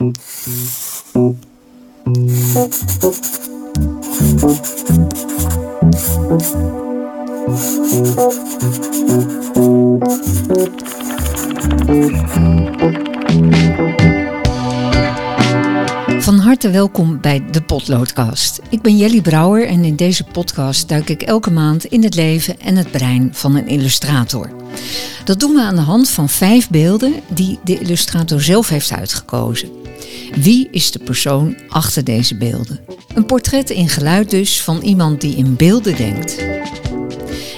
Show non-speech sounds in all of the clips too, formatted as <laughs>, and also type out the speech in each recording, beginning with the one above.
Van harte welkom bij de Potloodcast. Ik ben Jelly Brouwer en in deze podcast duik ik elke maand in het leven en het brein van een illustrator. Dat doen we aan de hand van vijf beelden die de illustrator zelf heeft uitgekozen. Wie is de persoon achter deze beelden? Een portret in geluid dus van iemand die in beelden denkt.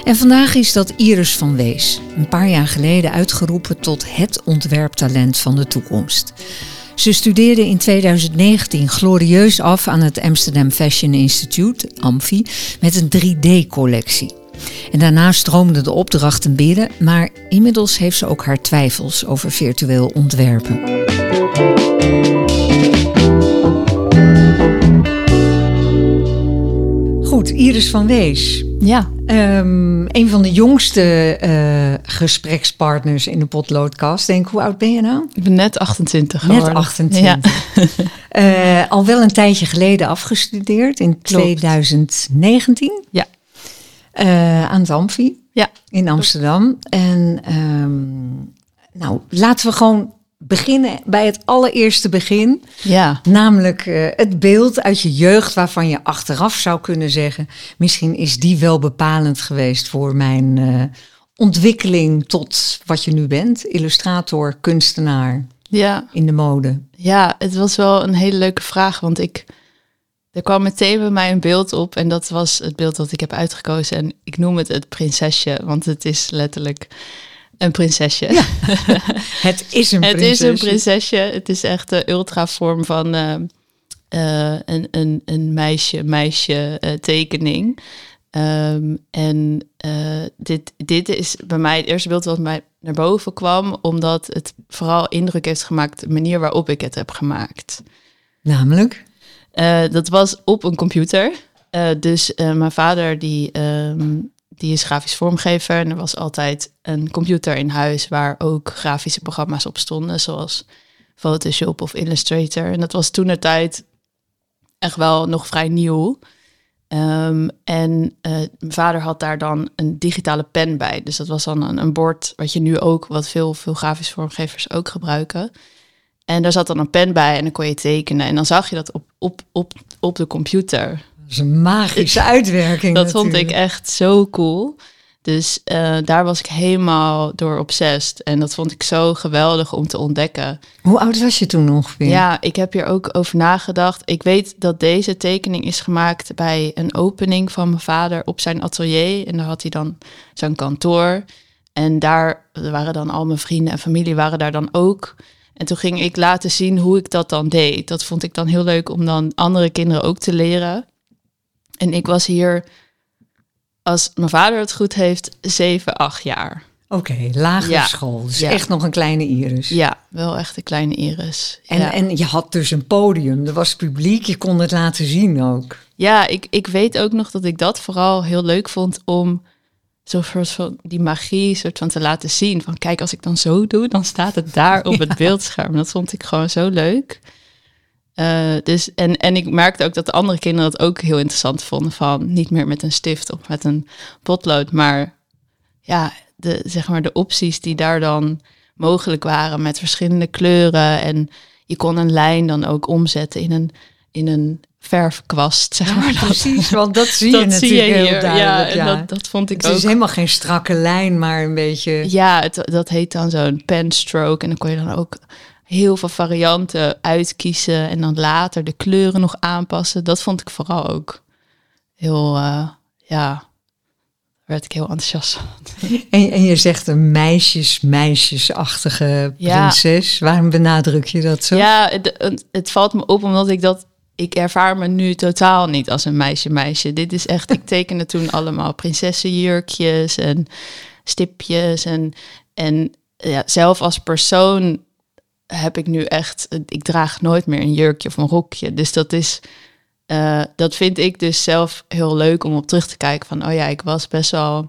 En vandaag is dat Iris van Wees, een paar jaar geleden uitgeroepen tot het ontwerptalent van de toekomst. Ze studeerde in 2019 glorieus af aan het Amsterdam Fashion Institute, AMFI, met een 3D-collectie. En daarna stroomden de opdrachten binnen, maar inmiddels heeft ze ook haar twijfels over virtueel ontwerpen. Goed, Iris van Wees. Ja. Um, een van de jongste uh, gesprekspartners in de potloodkast. Denk, hoe oud ben je nou? Ik ben net 28 geworden. Net 28. Ja. uh, <laughs> al wel een tijdje geleden afgestudeerd, in Klopt. 2019. Ja. Uh, aan het Amfi ja. in Amsterdam. En um, nou, laten we gewoon beginnen bij het allereerste begin. Ja. Namelijk uh, het beeld uit je jeugd waarvan je achteraf zou kunnen zeggen... misschien is die wel bepalend geweest voor mijn uh, ontwikkeling tot wat je nu bent. Illustrator, kunstenaar ja. in de mode. Ja, het was wel een hele leuke vraag, want ik... Er kwam meteen bij mij een beeld op en dat was het beeld dat ik heb uitgekozen. En ik noem het het prinsesje, want het is letterlijk een prinsesje. Ja. <laughs> het is een prinsesje. Het is een prinsesje. Het is echt de ultravorm van uh, uh, een, een, een meisje, meisje uh, tekening. Um, en dit, dit is bij mij het eerste beeld wat mij naar boven kwam, omdat het vooral indruk heeft gemaakt de manier waarop ik het heb gemaakt. Namelijk? dat was op een computer. dus mijn vader die um, die is grafisch vormgever. En er was altijd een computer in huis waar ook grafische programma's op stonden, zoals Photoshop of Illustrator. En dat was toen de tijd echt wel nog vrij nieuw. Um, en uh, mijn vader had daar dan een digitale pen bij. Dus dat was dan een, een bord wat je nu ook, wat veel, veel grafisch vormgevers ook gebruiken. En daar zat dan een pen bij en dan kon je tekenen. En dan zag je dat op, op, op, op de computer. Dat is een magische uitwerking. dat natuurlijk. vond ik echt zo cool. Dus uh, daar was ik helemaal door obsessed. En dat vond ik zo geweldig om te ontdekken. Hoe oud was je toen ongeveer? Ja, ik heb hier ook over nagedacht. Ik weet dat deze tekening is gemaakt bij een opening van mijn vader op zijn atelier. En daar had hij dan zijn kantoor. En daar waren dan al mijn vrienden en familie waren daar dan ook. En toen ging ik laten zien hoe ik dat dan deed. Dat vond ik dan heel leuk om dan andere kinderen ook te leren. En ik was hier, als mijn vader het goed heeft, 7, 8 jaar. Oké, okay, lagere Ja. school. Dus Ja. echt nog een kleine Iris. Ja, wel echt een kleine Iris. En, ja. en je had dus een podium. Er was publiek. Je kon het laten zien ook. ja, ik, ik weet ook nog dat ik dat vooral heel leuk vond om soort van die magie soort van te laten zien. Van kijk, als ik dan zo doe, dan staat het daar op het <laughs> beeldscherm. Dat vond ik gewoon zo leuk. Eh, dus, en, en ik merkte ook dat de andere kinderen dat ook heel interessant vonden. Van niet meer met een stift of met een potlood, maar ja, de, zeg maar de opties die daar dan mogelijk waren met verschillende kleuren. En je kon een lijn dan ook omzetten in een, in een verfkwast, zeg maar. Precies. Want dat zie je zie natuurlijk je heel duidelijk. Ja, Ja, en dat, dat vond ik het ook. is helemaal geen strakke lijn, maar een beetje... Ja, het, dat heet dan zo'n pen stroke. En dan kon je dan ook heel veel varianten uitkiezen. En dan later de kleuren nog aanpassen. Dat vond ik vooral ook heel, eh, ja, werd ik heel enthousiast. <laughs> En, en je zegt een meisjes, meisjesachtige Ja. prinses. Waarom benadruk je dat zo? Ja, het, het, het valt me op omdat ik dat... Ik ervaar me nu totaal niet als een meisje meisje. Dit is echt... Ik tekende toen allemaal prinsessenjurkjes en stipjes. En, en ja, zelf als persoon heb ik nu echt... Ik draag nooit meer een jurkje of een rokje. Dus dat is... eh, dat vind ik dus zelf heel leuk om op terug te kijken. Van, oh ja, ik was best wel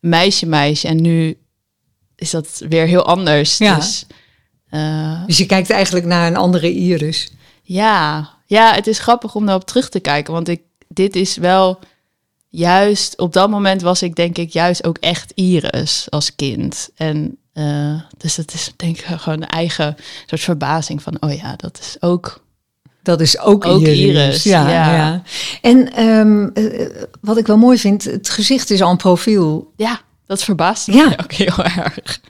meisje meisje. En nu is dat weer heel anders. Ja. Dus... Eh, Dus je kijkt eigenlijk naar een andere Iris. ja, ja, het is grappig om daarop terug te kijken. Want ik, dit is wel juist, op dat moment was ik denk ik juist ook echt Iris als kind. En eh, dus dat is denk ik gewoon een eigen soort verbazing van, oh ja, dat is ook Dat is ook, Ook Iris. Iris, Ja, ja. ja. En ehm, eh, wat ik wel mooi vind, het gezicht is al een profiel. Ja, dat verbaast me Ja. <laughs> ook heel erg.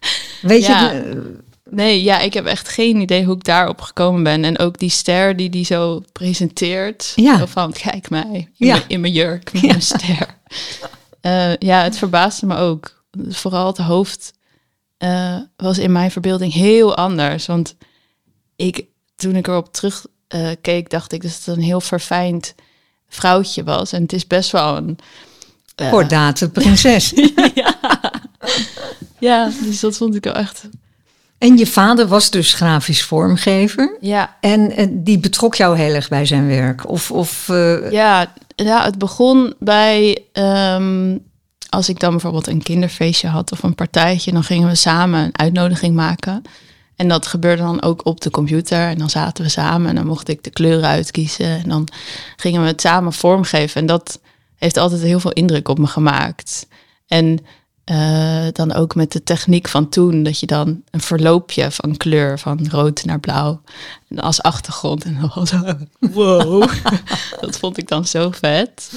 Weet Ja. je, Nee, ja, ik heb echt geen idee hoe ik daarop gekomen ben. En ook die ster die die zo presenteert. Ja. Van, kijk mij, in, Ja. mijn, in mijn jurk, met mijn ster. Eh, ja, het verbaasde me ook. Vooral het hoofd eh, was in mijn verbeelding heel anders. Want ik, toen ik erop terug eh, dacht ik dat het een heel verfijnd vrouwtje was. En het is best wel een... kordate prinses. <laughs> ja, dus dat vond ik wel echt... en je vader was dus grafisch vormgever. Ja, En die betrok jou heel erg bij zijn werk. Of, of Ja, ja, het begon bij ehm, als ik dan bijvoorbeeld een kinderfeestje had of een partijtje, dan gingen we samen een uitnodiging maken. En dat gebeurde dan ook op de computer. En dan zaten we samen en dan mocht ik de kleuren uitkiezen. En dan gingen we het samen vormgeven. En dat heeft altijd heel veel indruk op me gemaakt. En eh, dan ook met de techniek van toen, dat je dan een verloopje van kleur, van rood naar blauw, en als achtergrond. En dan was wow, <laughs> dat vond ik dan zo vet.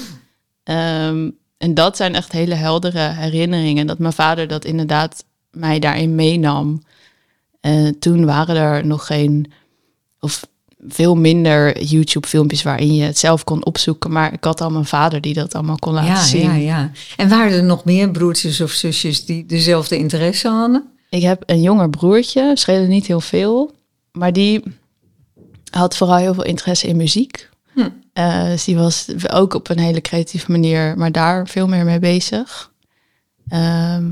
Ehm, en dat zijn echt hele heldere herinneringen, dat mijn vader dat inderdaad mij daarin meenam. En toen waren er nog geen, of veel minder YouTube-filmpjes waarin je het zelf kon opzoeken. Maar ik had al mijn vader die dat allemaal kon laten ja, zien. ja, ja. En waren er nog meer broertjes of zusjes die dezelfde interesse hadden? Ik heb een jonger broertje, schelen niet heel veel. Maar die had vooral heel veel interesse in muziek. Hm. Eh, dus die was ook op een hele creatieve manier, maar daar veel meer mee bezig. Ehm,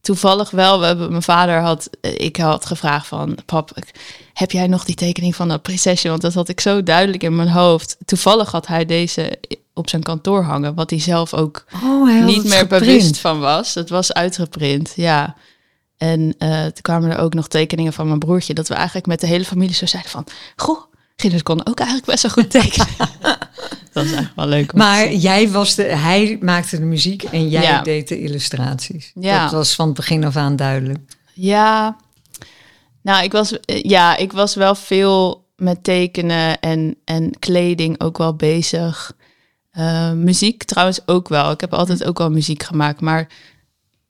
toevallig wel, we hebben, mijn vader had, ik had gevraagd van, pap, heb jij nog die tekening van dat prinsesje? Want dat had ik zo duidelijk in mijn hoofd. Toevallig had hij deze op zijn kantoor hangen, wat hij zelf ook Oh, niet meer geprint. bewust van was. Het was uitgeprint, ja. En eh, toen kwamen er ook nog tekeningen van mijn broertje. Dat we eigenlijk met de hele familie zo zeiden van... Goh, Gilles kon ook eigenlijk best wel goed tekenen. <laughs> dat is echt wel leuk Maar jij was de, hij maakte de muziek en jij Ja. deed de illustraties. Ja. Dat was van het begin af aan duidelijk. Ja, nou, ik was, eh, ja, ik was wel veel met tekenen en, en kleding ook wel bezig. Eh, muziek trouwens ook wel. Ik heb altijd ook wel muziek gemaakt, maar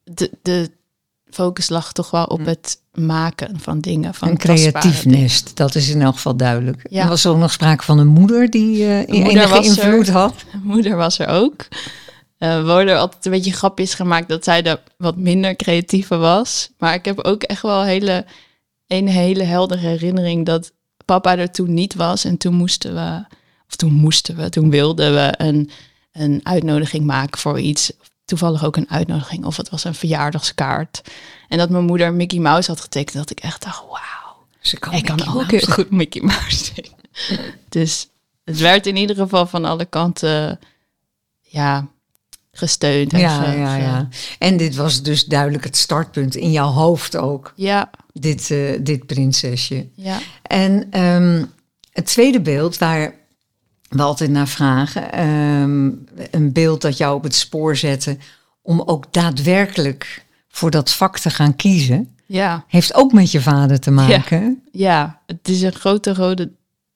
de, de focus lag toch wel op het maken van dingen. Van een creatief dingen. nest, dat is in elk geval duidelijk. Ja. En was er ook nog sprake van een moeder die moeder enige er. invloed had? <laughs> Moeder was er ook. We worden altijd een beetje grapjes gemaakt dat zij de wat minder creatieve was. Maar ik heb ook echt wel hele, een hele heldere herinnering dat papa er toen niet was. En toen moesten we, of toen moesten we, toen wilden we een, een uitnodiging maken voor iets. Toevallig ook een uitnodiging of het was een verjaardagskaart. En dat mijn moeder Mickey Mouse had getekend, dat ik echt dacht, wauw. Ze kan Ik kan ook heel goed Mickey Mouse zingen. <laughs> dus het werd in ieder geval van alle kanten ja, gesteund. En Ja, ja, ja. En dit was dus duidelijk het startpunt in jouw hoofd ook, ja, dit, eh, dit prinsesje. ja. En ehm, het tweede beeld waar we altijd naar vragen, ehm, een beeld dat jou op het spoor zette om ook daadwerkelijk voor dat vak te gaan kiezen, ja, heeft ook met je vader te maken. ja. Het is een grote rode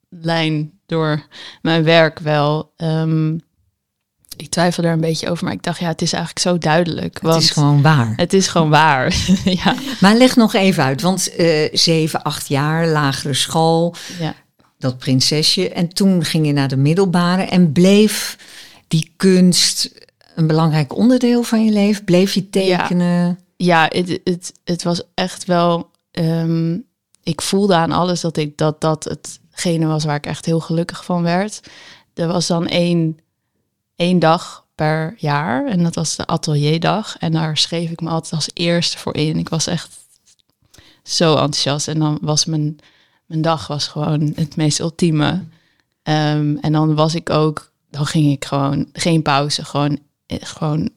lijn door mijn werk wel. Ehm, ik twijfel er een beetje over, maar ik dacht, ja, het is eigenlijk zo duidelijk. Want Het is gewoon waar. het is gewoon waar. <laughs> ja, Maar leg nog even uit, want eh zeven, acht jaar, lagere school, ja. Dat prinsesje. En toen ging je naar de middelbare en bleef die kunst een belangrijk onderdeel van je leven? Bleef je tekenen? ja, het, het, het was echt wel. ehm, ik voelde aan alles dat ik dat dat hetgene was waar ik echt heel gelukkig van werd. Er was dan één, één dag per jaar en dat was de atelierdag. En daar schreef ik me altijd als eerste voor in. Ik was echt zo enthousiast. En dan was mijn, mijn dag was gewoon het meest ultieme. Ehm, en dan was ik ook, dan ging ik gewoon geen pauze, gewoon, eh, gewoon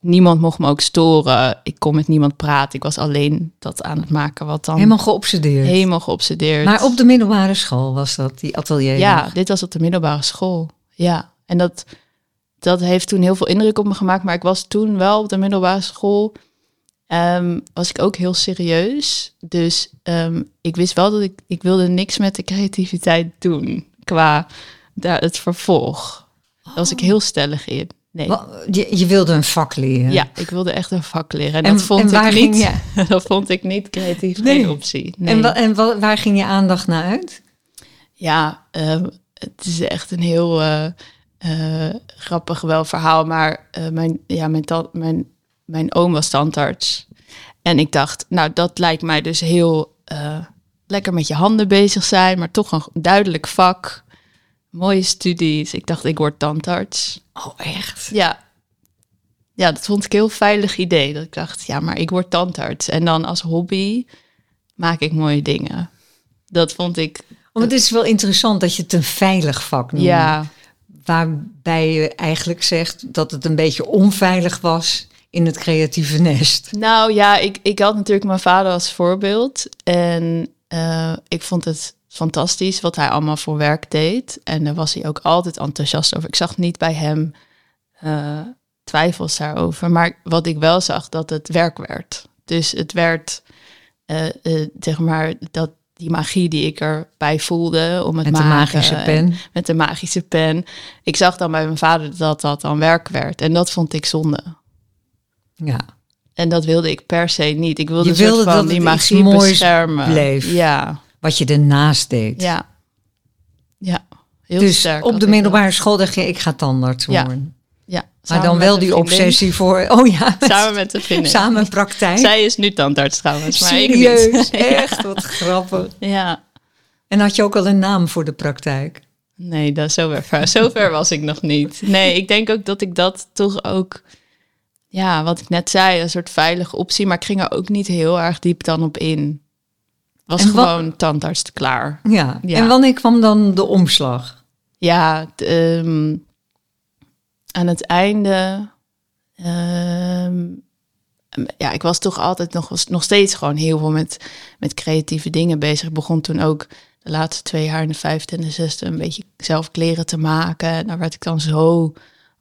niemand mocht me ook storen. Ik kon met niemand praten. Ik was alleen dat aan het maken wat dan Helemaal geobsedeerd. helemaal geobsedeerd. Maar op de middelbare school was dat, die atelier? Ja, dit was op de middelbare school. Ja, en dat, dat heeft toen heel veel indruk op me gemaakt. Maar ik was toen wel op de middelbare school, ehm, was ik ook heel serieus. Dus ehm, ik wist wel dat ik, ik wilde niks met de creativiteit doen qua daar, het vervolg. Daar was ik heel stellig in. Nee. Je, je wilde een vak leren. Ja, ik wilde echt een vak leren. En, En- dat vond en ik niet. <laughs> dat vond ik niet creatief Nee. geen optie. Nee. En, wa- en wa- waar ging je aandacht naar uit? Ja, ehm, het is echt een heel eh, eh, grappig wel verhaal. Maar eh, mijn, ja, mijn, tan- mijn, mijn oom was tandarts. En ik dacht, nou, dat lijkt mij dus heel eh, lekker met je handen bezig zijn, maar toch een duidelijk vak. Mooie studies. Ik dacht, ik word tandarts. Oh, echt? Ja. Ja, dat vond ik een heel veilig idee. Dat ik dacht, ja, maar ik word tandarts. En dan als hobby maak ik mooie dingen. Dat vond ik, Want het is wel interessant dat je het een veilig vak noemt. ja, Waarbij je eigenlijk zegt dat het een beetje onveilig was in het creatieve nest. Nou ja, ik, ik had natuurlijk mijn vader als voorbeeld. En eh, ik vond het fantastisch wat hij allemaal voor werk deed. En daar was hij ook altijd enthousiast over. Ik zag niet bij hem eh, twijfels daarover. Maar wat ik wel zag, dat het werk werd. Dus het werd, eh, zeg maar, dat die magie die ik erbij voelde om het Met de maken magische en- pen. met de magische pen. Ik zag dan bij mijn vader dat dat dan werk werd. En dat vond ik zonde. Ja. En dat wilde ik per se niet. Ik wilde, Je wilde van dat die magie beschermen. bleef. Ja, Wat je ernaast deed. ja. Ja, heel dus sterk. op de ik middelbare school dacht je, ik ga tandarts Ja. worden. dat. Ja, Maar dan wel die obsessie voor, <laughs> oh ja, Samen met de vriendin. samen praktijk. Zij is nu tandarts trouwens, maar ik Serieus, <laughs> niet. echt, wat grappig. Ja. En had je ook al een naam voor de praktijk? Nee, dat, zover, zover was ik nog niet. Nee, ik denk ook dat ik dat toch ook... Ja, wat ik net zei, een soort veilige optie. Maar ik ging er ook niet heel erg diep dan op in. Was gewoon tandarts klaar. Ja. Ja. En wanneer kwam dan de omslag? Ja, t- ehm, aan het einde. ehm, ja, ik was toch altijd nog, was nog steeds gewoon heel veel met, met creatieve dingen bezig. Ik begon toen ook de laatste twee jaar in de vijfde en de zesde een beetje zelf kleren te maken. En daar werd ik dan zo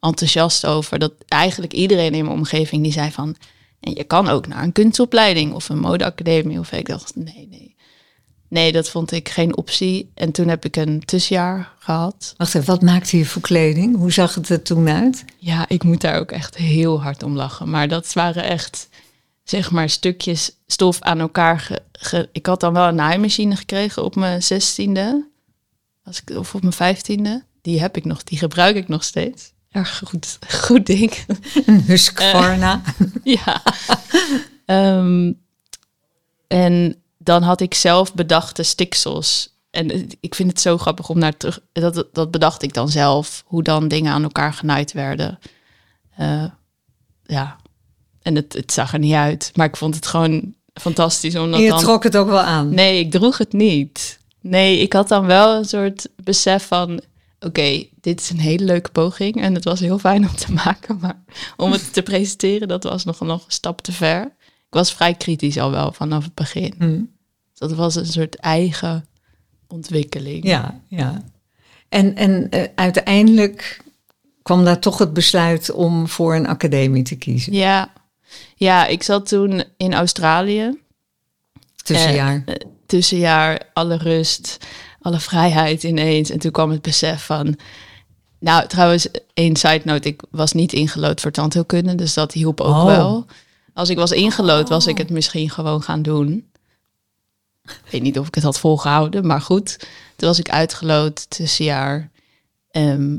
enthousiast over. Dat eigenlijk iedereen in mijn omgeving die zei van... En je kan ook naar een kunstopleiding of een modeacademie. Of ik dacht, nee, nee. Nee, dat vond ik geen optie. En toen heb ik een tussenjaar gehad. Wacht even, wat maakte je voor kleding? Hoe zag het er toen uit? Ja, ik moet daar ook echt heel hard om lachen. Maar dat waren echt, zeg maar, stukjes stof aan elkaar. Ge, ge- ik had dan wel een naaimachine gekregen op mijn zestiende. Als ik, of op mijn vijftiende. Die heb ik nog, die gebruik ik nog steeds. Erg goed, goed ding. Een Husqvarna. <laughs> ja. Ehm, en dan had ik zelf bedachte stiksels. En eh, ik vind het zo grappig om naar terug... Dat, dat bedacht ik dan zelf. Hoe dan dingen aan elkaar genaaid werden. Eh, ja. En het, het zag er niet uit. Maar ik vond het gewoon fantastisch. Omdat en je dan... trok het ook wel aan. Nee, ik droeg het niet. Nee, ik had dan wel een soort besef van... Oké, dit is een hele leuke poging. En het was heel fijn om te <laughs> maken. Maar om het te presenteren, dat was nog, nog een stap te ver. Ik was vrij kritisch al wel vanaf het begin. Hm. Dat was een soort eigen ontwikkeling. Ja, ja. En, en eh, uiteindelijk kwam daar toch het besluit om voor een academie te kiezen. Ja, ja ik zat toen in Australië. Tussenjaar. Eh, tussenjaar, alle rust, alle vrijheid ineens. En toen kwam het besef van... Nou, trouwens, één side note. Ik was niet ingelood voor tandheelkunde, dus dat hielp ook Oh. wel. Als ik was ingelood, was ik het misschien gewoon gaan doen. Ik weet niet of ik het had volgehouden, maar goed. Toen was ik uitgeloot tussenjaar. Ehm,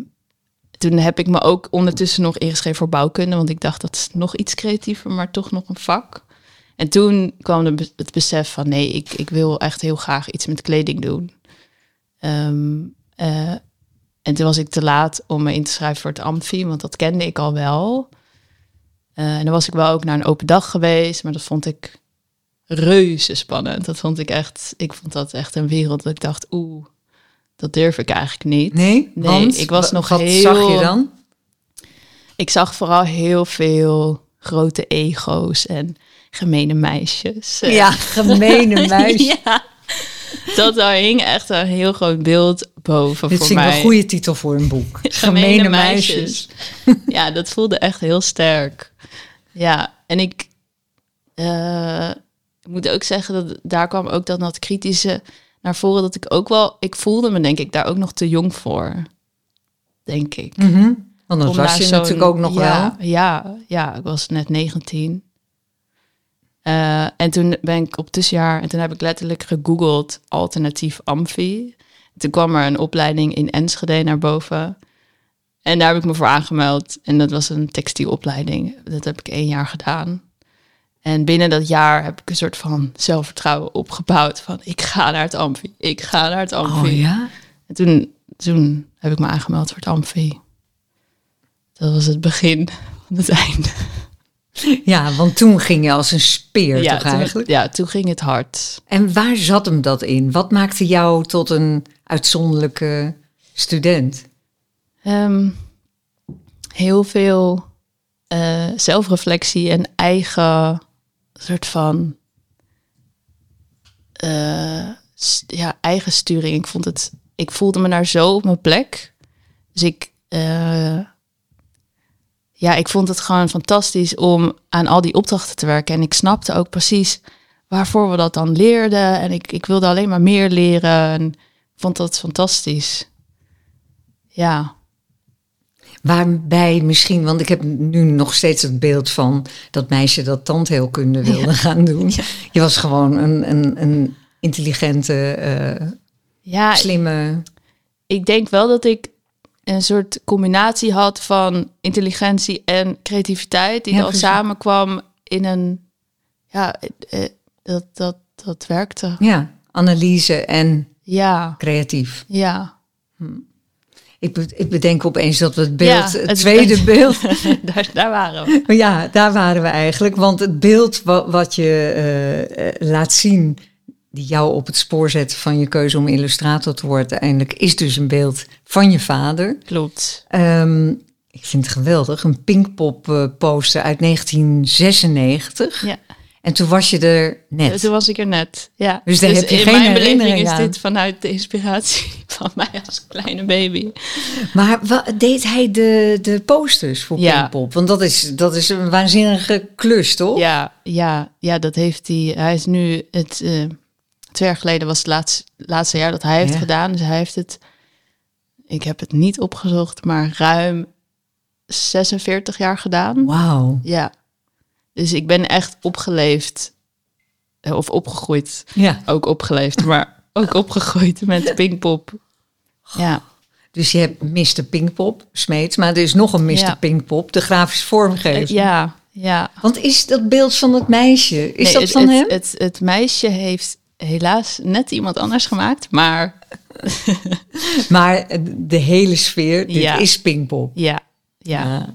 toen heb ik me ook ondertussen nog ingeschreven voor bouwkunde, want ik dacht dat is nog iets creatiever, maar toch nog een vak. En toen kwam het besef van nee, ik, ik wil echt heel graag iets met kleding doen. Ehm, eh, en toen was ik te laat om me in te schrijven voor het Amfi, want dat kende ik al wel. Eh, en dan was ik wel ook naar een open dag geweest, maar dat vond ik reuze spannend. Dat vond ik echt, ik vond dat echt een wereld dat ik dacht, oeh, dat durf ik eigenlijk niet. nee? nee, want ik was wa- nog wat heel- zag je dan? Ik zag vooral heel veel grote ego's en gemene meisjes. Ja, gemene <laughs> meisje. ja. <laughs> Dat daar hing echt een heel groot beeld boven Dit voor vind ik mij. een goede titel voor een boek. <laughs> Gemene meisjes. <laughs> ja, dat voelde echt heel sterk. Ja, en ik eh, ik moet ook zeggen dat daar kwam ook dan dat kritische naar voren. Dat ik ook wel, ik voelde me denk ik daar ook nog te jong voor. Denk ik. Want dat Om was je natuurlijk ook nog ja, wel. Ja, ja, ik was net 19. Eh, en toen ben ik op tussenjaar en toen heb ik letterlijk gegoogeld alternatief amfi. Toen kwam er een opleiding in Enschede naar boven. En daar heb ik me voor aangemeld. En dat was een textielopleiding. Dat heb ik één jaar gedaan. En binnen dat jaar heb ik een soort van zelfvertrouwen opgebouwd. Van ik ga naar het amfi. Ik ga naar het amfi. Oh ja? En toen, toen heb ik me aangemeld voor het amfi. Dat was het begin van het <laughs> einde. <laughs> Ja, want toen ging je als een speer Ja toch toen, eigenlijk? ja, toen ging het hard. En waar zat hem dat in? Wat maakte jou tot een uitzonderlijke student? Ehm, heel veel eh, zelfreflectie en eigen soort van eh, ja, eigen sturing. Ik vond het, ik voelde me daar zo op mijn plek. Dus ik, eh, ja, ik vond het gewoon fantastisch om aan al die opdrachten te werken. En ik snapte ook precies waarvoor we dat dan leerden. En ik, ik wilde alleen maar meer leren. En ik vond dat fantastisch. Ja. Waarbij misschien, want ik heb nu nog steeds het beeld van dat meisje dat tandheelkunde wilde gaan doen. Je was gewoon een, een, een intelligente, eh, Ja, slimme. ik denk wel dat ik een soort combinatie had van intelligentie en creativiteit, die Ja, dan precies. samenkwam in een. Ja, eh, eh, dat, dat, dat werkte. Ja, analyse en Ja, creatief. ja. Ik, be- ik bedenk opeens dat we het beeld, Ja, het het- tweede <laughs> beeld, <laughs> daar, daar waren we. Ja, daar waren we eigenlijk. Want het beeld wa- wat je eh, laat zien, die jou op het spoor zet van je keuze om illustrator te worden, uiteindelijk is dus een beeld van je vader. Klopt. Ehm, ik vind het geweldig. Een Pinkpop eh, poster uit 1996. Ja, En toen was je er net. toen was ik er net. Ja. Dus daar heb je in geen mijn beleving is aan. dit vanuit de inspiratie <laughs> van mij als kleine baby. Maar wa- deed hij de, de posters voor Ja. Pinkpop? Want dat is, dat is een waanzinnige klus, toch? Ja, ja, ja, dat heeft hij. Hij is nu het. eh, twee jaar geleden was het laatste, laatste jaar dat hij heeft Ja. gedaan. Dus hij heeft het. Ik heb het niet opgezocht, maar ruim 46 jaar gedaan. Wauw. Ja. Dus ik ben echt opgeleefd. eh, Of opgegroeid. Ja. Ook opgeleefd, <laughs> maar ook opgegroeid met Pinkpop. Ja, Dus je hebt Mr. Pinkpop, Smeets, maar er is nog een Mr. Ja. Pinkpop, de grafisch vormgever. ja, ja. Want is dat beeld van het meisje, is Nee, dat het, van het, hem? Het, het meisje heeft helaas net iemand anders gemaakt, maar <laughs> maar de hele sfeer, dit Ja. is Pinkpop. ja, ja. Ja,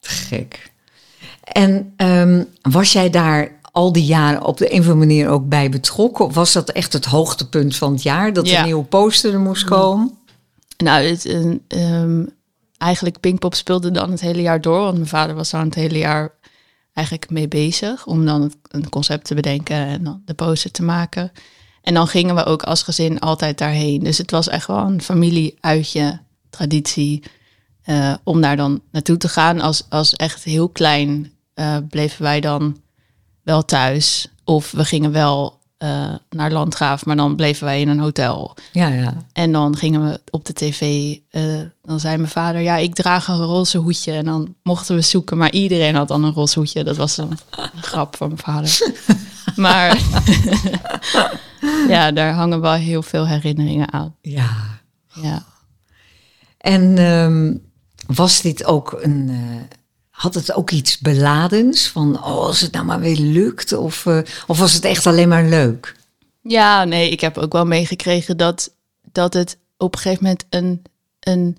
te gek. En ehm, was jij daar al die jaren op de een of andere manier ook bij betrokken? Of was dat echt het hoogtepunt van het jaar, dat Ja. een nieuwe poster er moest komen? Nou, het, eh, ehm, eigenlijk Pinkpop speelde dan het hele jaar door, want mijn vader was daar het hele jaar eigenlijk mee bezig om dan een concept te bedenken en dan de poster te maken. En dan gingen we ook als gezin altijd daarheen. Dus het was echt wel een familieuitje, traditie, eh, om daar dan naartoe te gaan. Als, als echt heel klein eh, bleven wij dan wel thuis. Of we gingen wel eh, naar Landgraaf, maar dan bleven wij in een hotel. Ja, ja. En dan gingen we op de tv. eh, dan zei mijn vader, ja, ik draag een roze hoedje. En dan mochten we zoeken, maar iedereen had dan een roze hoedje. Dat was een, een <laughs> grap van mijn vader. <laughs> maar <laughs> ja, daar hangen wel heel veel herinneringen aan. ja. Ja. En ehm, was dit ook een. eh, had het ook iets beladens? Van, oh, als het nou maar weer lukt? Of, eh, of was het echt alleen maar leuk? ja, nee, ik heb ook wel meegekregen dat, dat het op een gegeven moment een, een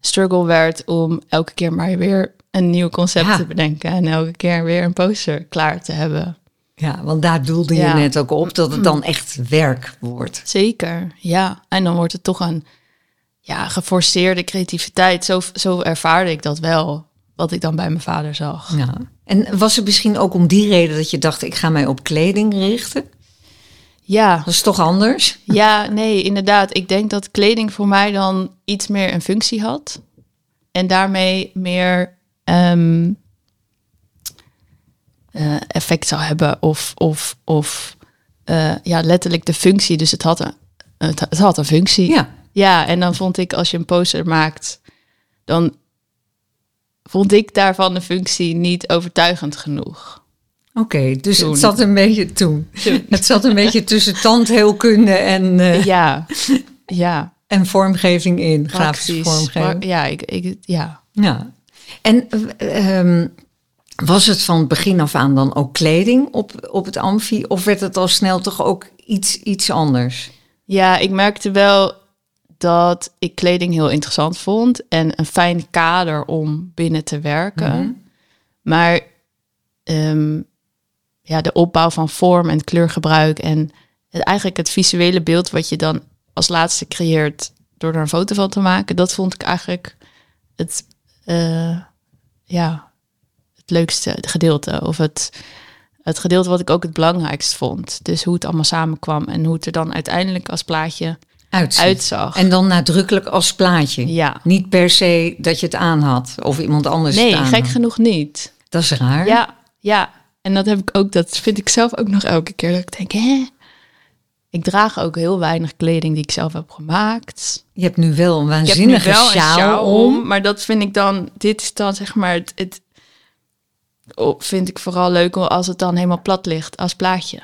struggle werd om elke keer maar weer een nieuw concept Ja. te bedenken. En elke keer weer een poster klaar te hebben. Ja, want daar doelde je net ook op dat het dan echt werk wordt. Zeker, ja. En dan wordt het toch een ja, geforceerde creativiteit. Zo, zo ervaarde ik dat wel, wat ik dan bij mijn vader zag. Ja. En was het misschien ook om die reden dat je dacht, ik ga mij op kleding richten? Ja, Dat is toch anders? ja, nee, inderdaad. Ik denk dat kleding voor mij dan iets meer een functie had. En daarmee meer ehm, eh, effect zou hebben. Of, of, of eh, ja, letterlijk de functie. Dus het had een, het, het had een functie. Ja. Ja, en dan vond ik als je een poster maakt, dan vond ik daarvan de functie niet overtuigend genoeg. Oké, dus Toen. het zat een beetje toen. Toen. <laughs> Het zat een beetje tussen tandheelkunde en, eh, <laughs> Ja, <laughs> ja, en vormgeving in, grafische vormgeving. Ja, ik, ik, ja. Ja. En eh, ehm, was het van begin af aan dan ook kleding op, op het amfi? Of werd het al snel toch ook iets, iets anders? ja, ik merkte wel dat ik kleding heel interessant vond en een fijn kader om binnen te werken. Mhm. Maar ehm, ja, de opbouw van vorm en kleurgebruik en het, eigenlijk het visuele beeld wat je dan als laatste creëert door er een foto van te maken, dat vond ik eigenlijk het, eh, ja, het leukste gedeelte. Of het, het gedeelte wat ik ook het belangrijkst vond. Dus hoe het allemaal samenkwam en hoe het er dan uiteindelijk als plaatje Uitziet. uitzag. En dan nadrukkelijk als plaatje. ja. Niet per se dat je het aan had of iemand anders Nee, gek had. genoeg niet. Dat is raar. Ja, ja. En dat heb ik ook, dat vind ik zelf ook nog elke keer. Dat ik denk, hè? Ik draag ook heel weinig kleding die ik zelf heb gemaakt. Je hebt nu wel een waanzinnige wel een sjaal, sjaal om. om, maar dat vind ik dan, dit is dan zeg maar het, het oh, vind ik vooral leuk als het dan helemaal plat ligt als plaatje.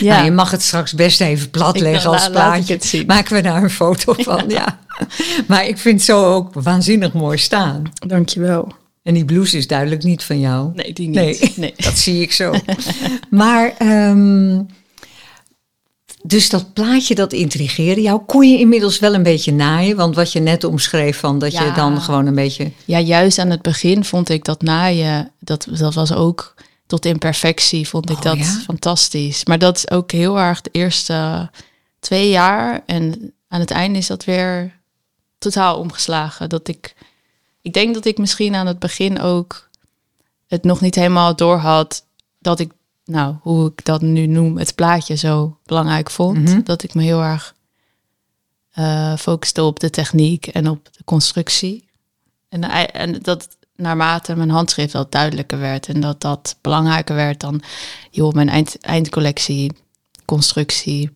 Ja, Nou, je mag het straks best even plat Ik- leggen la- als ik plaatje. Maken we daar een foto van, <laughs> ja. Maar ik vind het zo ook waanzinnig mooi staan. dankjewel. En die blouse is duidelijk niet van jou. Nee, die niet. Nee, Nee. <laughs> dat zie ik zo. <laughs> maar, ehm, dus dat plaatje dat intrigeerde jou. Kon je inmiddels wel een beetje naaien? Want wat je net omschreef van dat je dan gewoon een beetje... Ja, juist aan het begin vond ik dat naaien, dat, dat was ook tot imperfectie, vond ik Oh, dat ja? fantastisch. Maar dat is ook heel erg de eerste twee jaar. En aan het einde is dat weer totaal omgeslagen. Dat ik, ik denk dat ik misschien aan het begin ook het nog niet helemaal door had dat ik, nou, hoe ik dat nu noem, het plaatje zo belangrijk vond. Mhm. Dat ik me heel erg eh focuste op de techniek en op de constructie. En, en dat naarmate mijn handschrift wat duidelijker werd en dat dat belangrijker werd dan, joh, mijn eind, eindcollectie, constructie,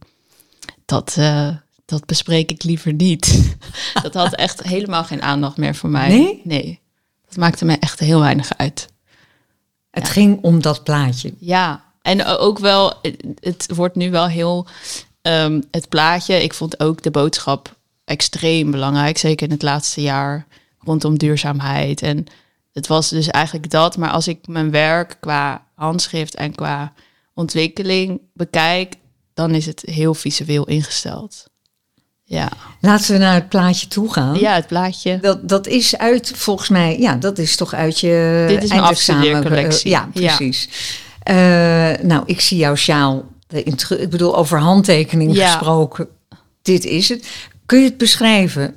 dat, eh, dat bespreek ik liever niet. <laughs> dat had echt helemaal geen aandacht meer voor mij. Nee? Nee. Dat maakte me echt heel weinig uit. Het Ja. ging om dat plaatje. Ja, en ook wel, het- het wordt nu wel heel, ehm, het plaatje, ik vond ook de boodschap extreem belangrijk, zeker in het laatste jaar, rondom duurzaamheid. En het was dus eigenlijk dat, maar als ik mijn werk qua handschrift en qua ontwikkeling bekijk, dan is het heel visueel ingesteld. Ja, Laten we naar het plaatje toe gaan. ja het plaatje. Dat, dat is uit, volgens mij, ja, dat is toch uit je Dit is mijn ja, precies. Eh, nou, ik zie jouw sjaal. Ik bedoel, over handtekening Ja. gesproken. Dit is het. Kun je het beschrijven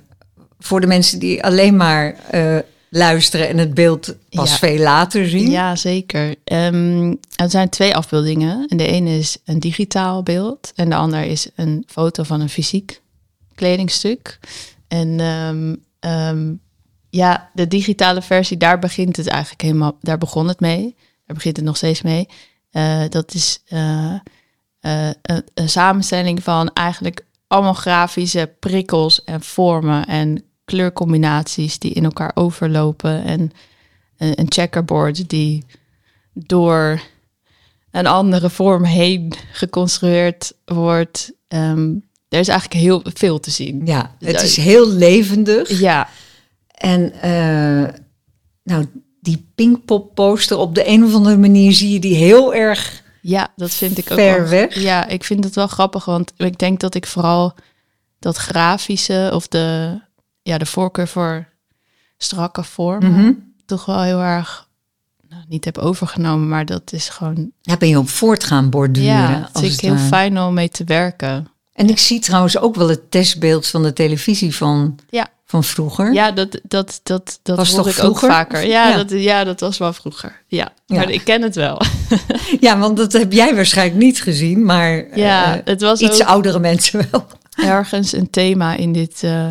voor de mensen die alleen maar eh, luisteren en het beeld pas Ja. veel later zien? Ja, zeker. Ehm, er zijn twee afbeeldingen. En de ene is een digitaal beeld en de ander is een foto van een fysiek kledingstuk. En ehm, ehm, ja, de digitale versie, daar begint het eigenlijk helemaal, daar begon het mee. Daar begint het nog steeds mee. Eh, dat is eh, eh, een, een samenstelling van eigenlijk allemaal grafische prikkels en vormen en kleurcombinaties die in elkaar overlopen. En een, een checkerboard die door een andere vorm heen geconstrueerd wordt. Ehm, er is eigenlijk heel veel te zien. Ja, het is heel levendig. Ja, En eh, nou, die Pinkpop poster op de een of andere manier zie je die heel erg ja, dat vind ik ook ver wel- weg. Ja, ik vind het wel grappig, want ik denk dat ik vooral dat grafische of de, ja, de voorkeur voor strakke vormen Mhm. toch wel heel erg nou, niet heb overgenomen, maar dat is gewoon Daar ben je op voort gaan borduren. ja, het als is het heel fijn om mee te werken. En ik zie trouwens ook wel het testbeeld van de televisie van, Ja. van vroeger? Ja, dat, dat, dat, dat Was toch ik vroeger? ook vaker. Ja, Ja. Dat, ja, dat was wel vroeger. Ja, maar Ja. ik ken het wel. <laughs> Ja, want dat heb jij waarschijnlijk niet gezien, maar Ja, eh, het was iets oudere mensen wel. ergens een thema in dit eh,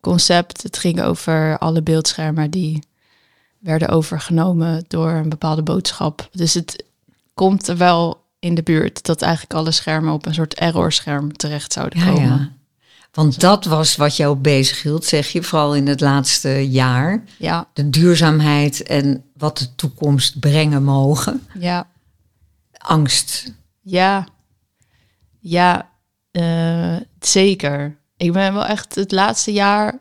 concept. Het ging over alle beeldschermen die werden overgenomen door een bepaalde boodschap. Dus het komt er wel in de buurt dat eigenlijk alle schermen op een soort errorscherm terecht zouden Ja, komen. ja. Want dat was wat jou bezig hield, zeg je, vooral in het laatste jaar. ja, De duurzaamheid en wat de toekomst brengen mogen. ja. Angst. Ja, ja, eh, zeker. Ik ben wel echt het laatste jaar.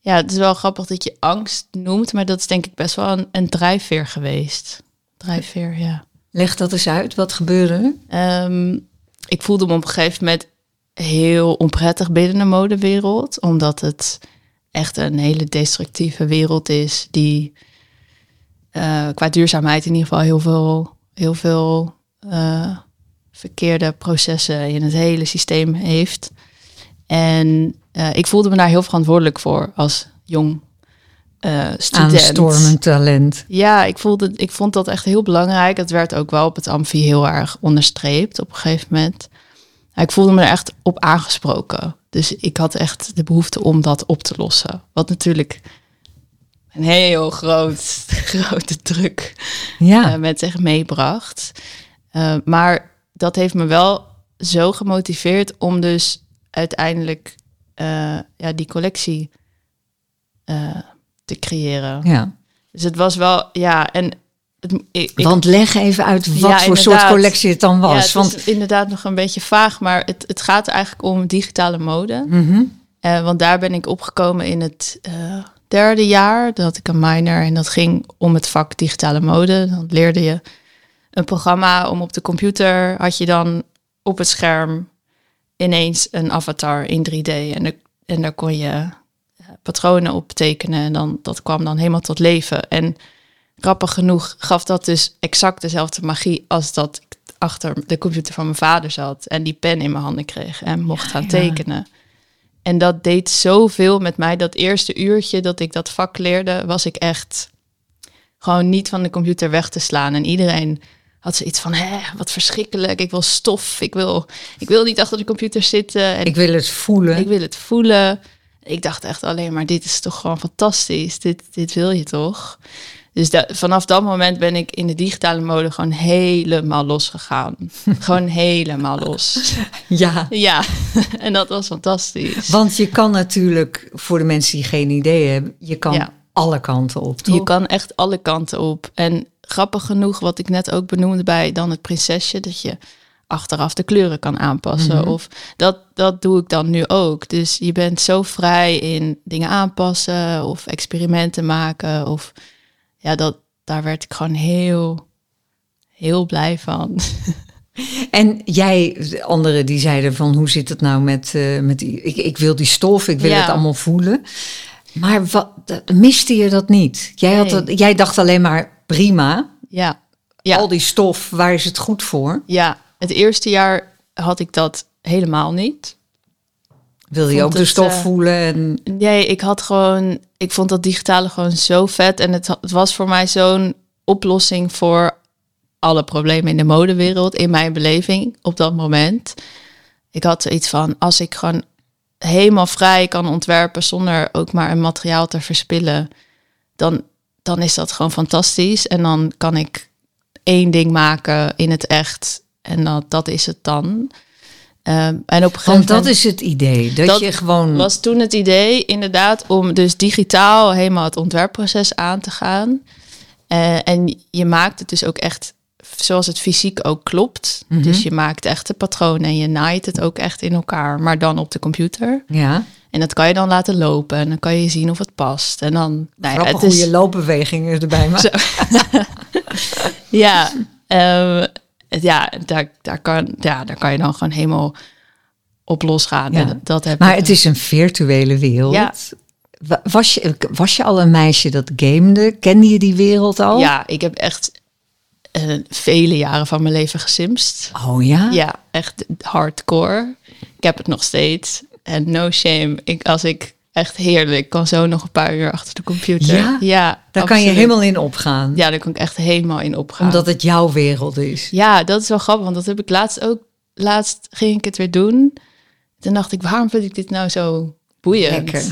Ja, het is wel grappig dat je angst noemt, maar dat is denk ik best wel een, een drijfveer geweest. Drijfveer, ja. Leg dat eens uit, wat gebeurde? Ehm, ik voelde me op een gegeven moment heel onprettig binnen de modewereld, omdat het echt een hele destructieve wereld is die eh, qua duurzaamheid in ieder geval heel veel, heel veel eh, verkeerde processen in het hele systeem heeft. En eh, ik voelde me daar heel verantwoordelijk voor als jong eh student. Aanstormend talent. Ja, ik, voelde, ik vond dat echt heel belangrijk. Het werd ook wel op het amfi heel erg onderstreept op een gegeven moment. Ik voelde me er echt op aangesproken. Dus ik had echt de behoefte om dat op te lossen. Wat natuurlijk een heel groot, <laughs> grote druk Ja, eh, met zich meebracht. Maar dat heeft me wel zo gemotiveerd om dus uiteindelijk eh, ja, die collectie eh, te creëren. ja. Dus het was wel, ja, en het, ik, ik- Want leg even uit wat Ja, voor soort collectie het dan ja, was. het want is inderdaad nog een beetje vaag, maar het, het gaat eigenlijk om digitale mode. Eh, want daar ben ik opgekomen in het derde jaar. Had ik een minor en dat ging om het vak digitale mode. Dan leerde je een programma om op de computer, had je dan op het scherm ineens een avatar in 3D. En, er- en daar kon je eh, patronen op tekenen en dan, dat kwam dan helemaal tot leven. En grappig genoeg gaf dat dus exact dezelfde magie als dat ik achter de computer van mijn vader zat en die pen in mijn handen kreeg en mocht gaan ja. tekenen. En dat deed zoveel met mij. Dat eerste uurtje dat ik dat vak leerde, was ik echt gewoon niet van de computer weg te slaan. En iedereen had zoiets van, hè, wat verschrikkelijk. Ik wil stof. Ik wil, ik wil niet achter de computer zitten. En ik wil het voelen. ik wil het voelen. Ik dacht echt alleen maar, dit is toch gewoon fantastisch. Dit, dit wil je toch? Dus da- vanaf dat moment ben ik in de digitale mode gewoon helemaal losgegaan. <laughs> gewoon helemaal los. Ja, Ja, <laughs> en dat was fantastisch. want je kan natuurlijk, voor de mensen die geen idee hebben, je kan Ja. alle kanten op. Toch? Je kan echt alle kanten op. En grappig genoeg, wat ik net ook benoemde bij dan het prinsesje, dat je achteraf de kleuren kan aanpassen. Mhm. Of dat, dat doe ik dan nu ook. Dus je bent zo vrij in dingen aanpassen of experimenten maken. Of ja, dat, daar werd ik gewoon heel, heel blij van. <laughs> En jij, de anderen die zeiden van hoe zit het nou met, eh, met die, ik, ik wil die stof, ik wil Ja. het allemaal voelen. Maar wat, miste je dat niet? Jij, had Nee. jij dacht alleen maar prima, Ja, ja. al die stof, waar is het goed voor? ja. Het eerste jaar had ik dat helemaal niet. Wil je ook de stof eh, voelen? En, Nee, ik had gewoon, ik vond dat digitale gewoon zo vet. En het, het was voor mij zo'n oplossing voor alle problemen in de modewereld, in mijn beleving op dat moment. Ik had zoiets van, als ik gewoon helemaal vrij kan ontwerpen zonder ook maar een materiaal te verspillen, dan, dan is dat gewoon fantastisch. En dan kan ik één ding maken in het echt. En dat, dat is het dan. Ehm, en op een want dat is het idee, dat, Dat je gewoon... was toen het idee inderdaad om dus digitaal helemaal het ontwerpproces aan te gaan. Eh, en je maakt het dus ook echt zoals het fysiek ook klopt. Mhm. Dus je maakt echt de patronen en je naait het ook echt in elkaar, maar dan op de computer. Ja, En dat kan je dan laten lopen en dan kan je zien of het past. En dan, nou ja, het is, je loopbewegingen erbij. <laughs> Zo. <laughs> ja, ehm, het- ja, daar, daar, kan, ja, daar kan je dan gewoon helemaal op losgaan. Ja. Dat, dat heb Maar ik- het is een virtuele wereld. Ja. Wa- Was je, was je al een meisje dat gamede? Kende je die wereld al? Ja, ik heb echt eh, vele jaren van mijn leven gesimst. Oh ja? Ja, echt hardcore. Ik heb het nog steeds. En no shame. Ik, als ik Echt heerlijk. Ik kan zo nog een paar uur achter de computer. Ja? ja Daar kan je helemaal in opgaan. Ja, daar kan ik echt helemaal in opgaan. Omdat het jouw wereld is. Ja, dat is wel grappig, want dat heb ik laatst ook. Laatst ging ik het weer doen. Toen dacht ik, waarom vind ik dit nou zo boeiend? Lekker.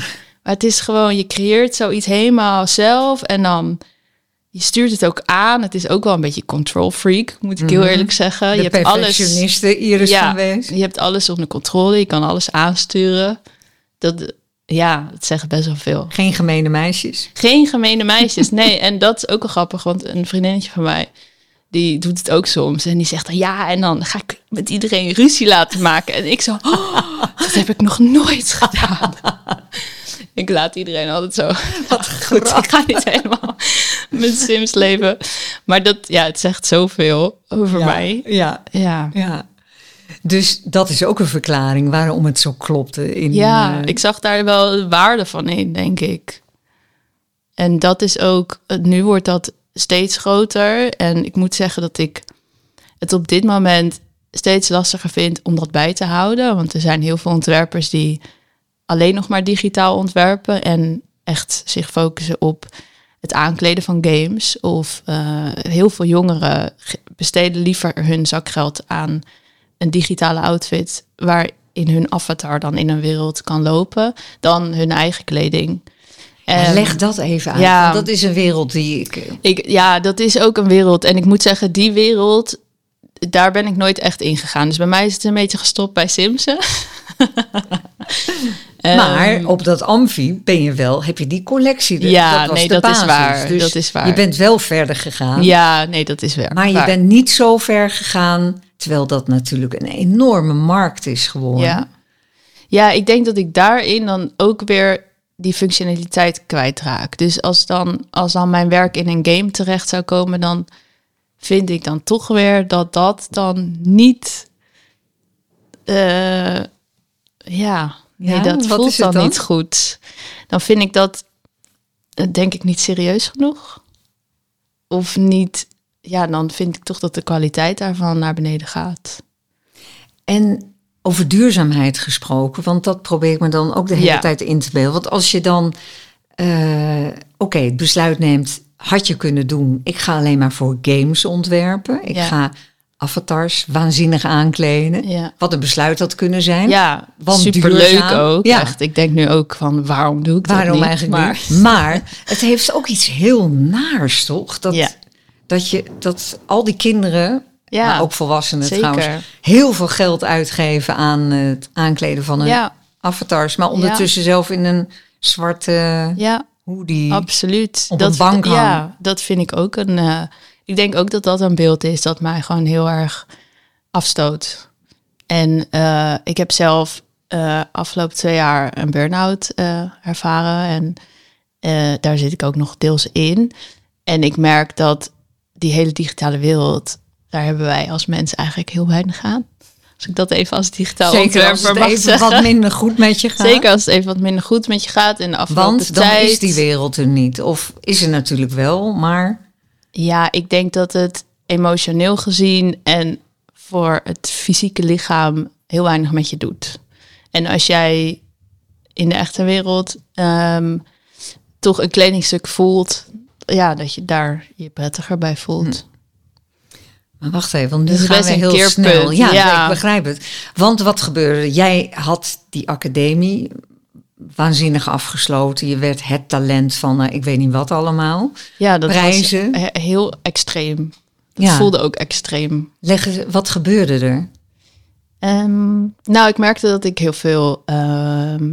Maar het is gewoon, je creëert zoiets helemaal zelf en dan je stuurt het ook aan. Het is ook wel een beetje control freak, moet ik heel Mhm. eerlijk zeggen. De je hebt alles, Iris Ja. van Wees. je hebt alles onder controle, je kan alles aansturen. Dat, ja, het zegt best wel veel. Geen gemene meisjes. Geen gemene meisjes, <laughs> nee. En dat is ook wel grappig, want een vriendinnetje van mij, die doet het ook soms. En die zegt dan, ja, en dan ga ik met iedereen ruzie laten maken. En ik zo, oh, <laughs> dat heb ik nog nooit gedaan. <laughs> ik laat iedereen altijd zo. Wat goed, ik ga niet helemaal <laughs> met Sims leven. Maar dat, ja, het zegt zoveel over ja. mij. Ja, Ja. ja. Dus dat is ook een verklaring waarom het zo klopte. In, Ja, eh, ik zag daar wel de waarde van in, denk ik. En dat is ook, nu wordt dat steeds groter. En ik moet zeggen dat ik het op dit moment steeds lastiger vind om dat bij te houden. Want er zijn heel veel ontwerpers die alleen nog maar digitaal ontwerpen en echt zich focussen op het aankleden van games. Of eh, heel veel jongeren ge- besteden liever hun zakgeld aan een digitale outfit waarin hun avatar dan in een wereld kan lopen dan hun eigen kleding. En Leg dat even uit. ja. dat is een wereld die ik... eh, ik, ja, dat is ook een wereld. En ik moet zeggen, die wereld, daar ben ik nooit echt in gegaan. Dus bij mij is het een beetje gestopt bij Simsen. <laughs> <laughs> Maar Ehm, op dat Amfi ben je wel, heb je die collectie. de- Ja, dat was nee, de dat is waar, Dus dat is waar. Je bent wel verder gegaan. ja, nee, dat is waar. Maar je bent niet zo ver gegaan, terwijl dat natuurlijk een enorme markt is geworden. Ja. ja, ik denk dat ik daarin dan ook weer die functionaliteit kwijtraak. Dus als dan, als dan mijn werk in een game terecht zou komen, dan vind ik dan toch weer dat dat dan niet. eh, ja, nee, Ja, dat voelt is het dan, dan? niet goed. Dan vind ik dat, eh, denk ik, niet serieus genoeg. Of niet, ja, dan vind ik toch dat de kwaliteit daarvan naar beneden gaat. En over duurzaamheid gesproken, want dat probeer ik me dan ook de hele Ja. tijd in te beelden. Want als je dan, eh, oké, het besluit neemt, had je kunnen doen, ik ga alleen maar voor games ontwerpen. Ik Ja. ga avatars waanzinnig aankleden. Ja. Wat een besluit had kunnen zijn. Ja, Want superleuk duurzaam. ook. Ja. Echt. Ik denk nu ook van waarom doe ik dat Waarom niet? eigenlijk maar, niet? Maar het heeft ook iets heel naars, toch? Dat, Ja. dat, je, dat al die kinderen, Ja, maar ook volwassenen zeker. trouwens, heel veel geld uitgeven aan het aankleden van hun Ja, avatars. Maar ondertussen zelf in een zwarte ja, hoodie. absoluut. op dat, een bank Ja, dat vind ik ook een. eh, ik denk ook dat dat een beeld is dat mij gewoon heel erg afstoot. En eh, ik heb zelf eh, afgelopen twee jaar een burn-out eh, ervaren. En daar zit ik ook nog deels in. En ik merk dat die hele digitale wereld, daar hebben wij als mens eigenlijk heel weinig aan. Als ik dat even als digitaal Zeker als het even zeggen. wat <laughs> minder goed met je gaat. Zeker als het even wat minder goed met je gaat in de afgelopen Want dan tijd. is die wereld er niet. Of is er natuurlijk wel, maar Ja, ik denk dat het emotioneel gezien en voor het fysieke lichaam heel weinig met je doet. En als jij in de echte wereld ehm, toch een kledingstuk voelt, ja, dat je daar je prettiger bij voelt. Maar wacht even, want nu Dit is gaan we een heel keerpunt, snel. Ja, ja. ik begrijp het. Want wat gebeurde? Jij had die academie waanzinnig afgesloten. Je werd het talent van, eh, ik weet niet wat allemaal. Ja, dat Prijzen. was he- heel extreem. Dat Ja. voelde ook extreem. Leg wat gebeurde er? Ehm, nou, ik merkte dat ik heel veel, ehm,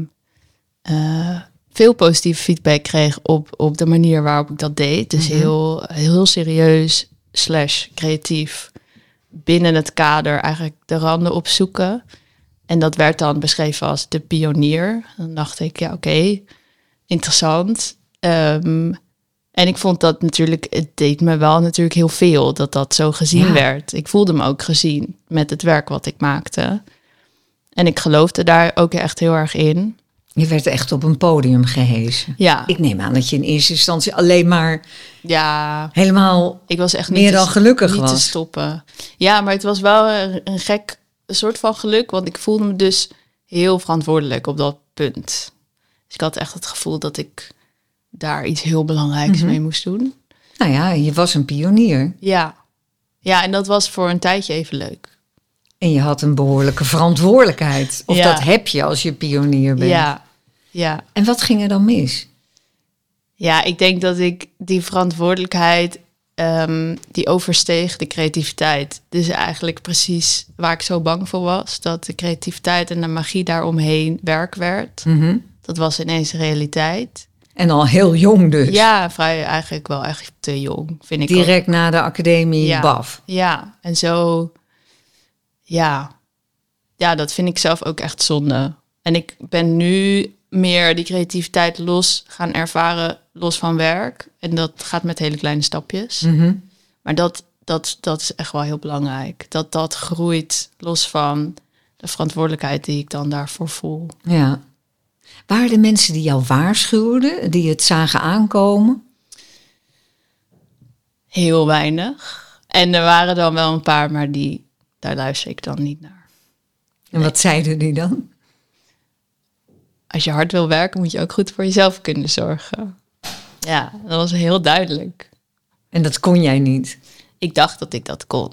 eh, veel positieve feedback kreeg op, op de manier waarop ik dat deed. Dus Mhm. heel, heel serieus slash creatief binnen het kader eigenlijk de randen opzoeken. En dat werd dan beschreven als de pionier. Dan dacht ik, ja oké, interessant. Ehm, en ik vond dat natuurlijk, het deed me wel natuurlijk heel veel dat dat zo gezien Ja. werd. Ik voelde me ook gezien met het werk wat ik maakte. En ik geloofde daar ook echt heel erg in. Je werd echt op een podium gehezen. Ja, Ik neem aan dat je in eerste instantie alleen maar ja helemaal ik was echt niet meer te- dan gelukkig niet te stoppen. Ja, maar het was wel een, een gek soort van geluk, want ik voelde me dus heel verantwoordelijk op dat punt. Dus ik had echt het gevoel dat ik daar iets heel belangrijks Mhm. mee moest doen. Nou ja, je was een pionier. Ja. Ja, en dat was voor een tijdje even leuk. En je had een behoorlijke verantwoordelijkheid. Of Ja. dat heb je als je pionier bent. Ja. Ja. En wat ging er dan mis? Ja, ik denk dat ik die verantwoordelijkheid, ehm, die oversteeg de creativiteit. Dus eigenlijk precies waar ik zo bang voor was. Dat de creativiteit en de magie daaromheen werk werd. Mhm. Dat was ineens realiteit. En al heel jong dus. Ja, vrij eigenlijk wel echt te jong, vind ik ook. Direct na de academie Ja. BAF. Ja, en zo, ja. Ja, dat vind ik zelf ook echt zonde. En ik ben nu meer die creativiteit los gaan ervaren, los van werk. En dat gaat met hele kleine stapjes. Mhm. Maar dat, dat, dat is echt wel heel belangrijk. Dat dat groeit los van de verantwoordelijkheid die ik dan daarvoor voel. Ja. Waren er mensen die jou waarschuwden, die het zagen aankomen? Heel weinig. En er waren dan wel een paar, maar die, daar luister ik dan niet naar. En wat zeiden die dan? Als je hard wil werken, moet je ook goed voor jezelf kunnen zorgen. Ja, dat was heel duidelijk. En dat kon jij niet. Ik dacht dat ik dat kon.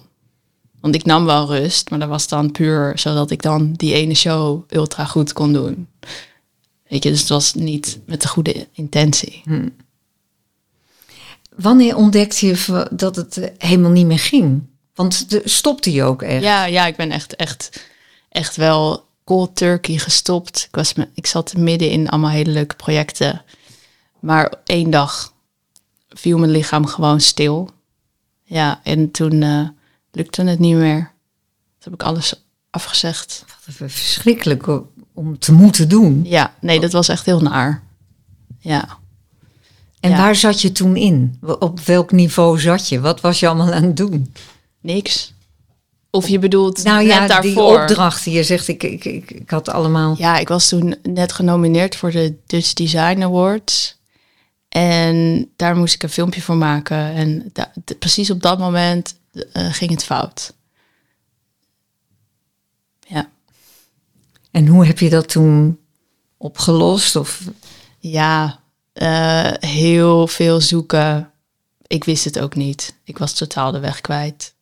Want ik nam wel rust, maar dat was dan puur zodat ik dan die ene show ultra goed kon doen. Weet je, dus het was niet met de goede intentie. Wanneer ontdekte je dat het eh, helemaal niet meer ging? Want de, stopte je ook echt? Ja, ja, ik ben echt, echt, echt wel cold turkey gestopt. Ik, was me, ik zat midden in allemaal hele leuke projecten. Maar één dag viel mijn lichaam gewoon stil. Ja, en toen eh, lukte het niet meer. Toen heb ik alles afgezegd. Wat verschrikkelijk o- om te moeten doen. Ja, nee, dat was echt heel naar. Ja. En Ja. waar zat je toen in? Op welk niveau zat je? Wat was je allemaal aan het doen? Niks. Of je bedoelt Nou net ja, die daarvoor. opdrachten. Je zegt, ik, ik, ik, ik had allemaal... Ja, ik was toen net genomineerd voor de Dutch Design Awards. En daar moest ik een filmpje voor maken. En da- precies op dat moment eh, ging het fout. Ja. En hoe heb je dat toen opgelost? Of Ja, eh, heel veel zoeken. Ik wist het ook niet. Ik was totaal de weg kwijt.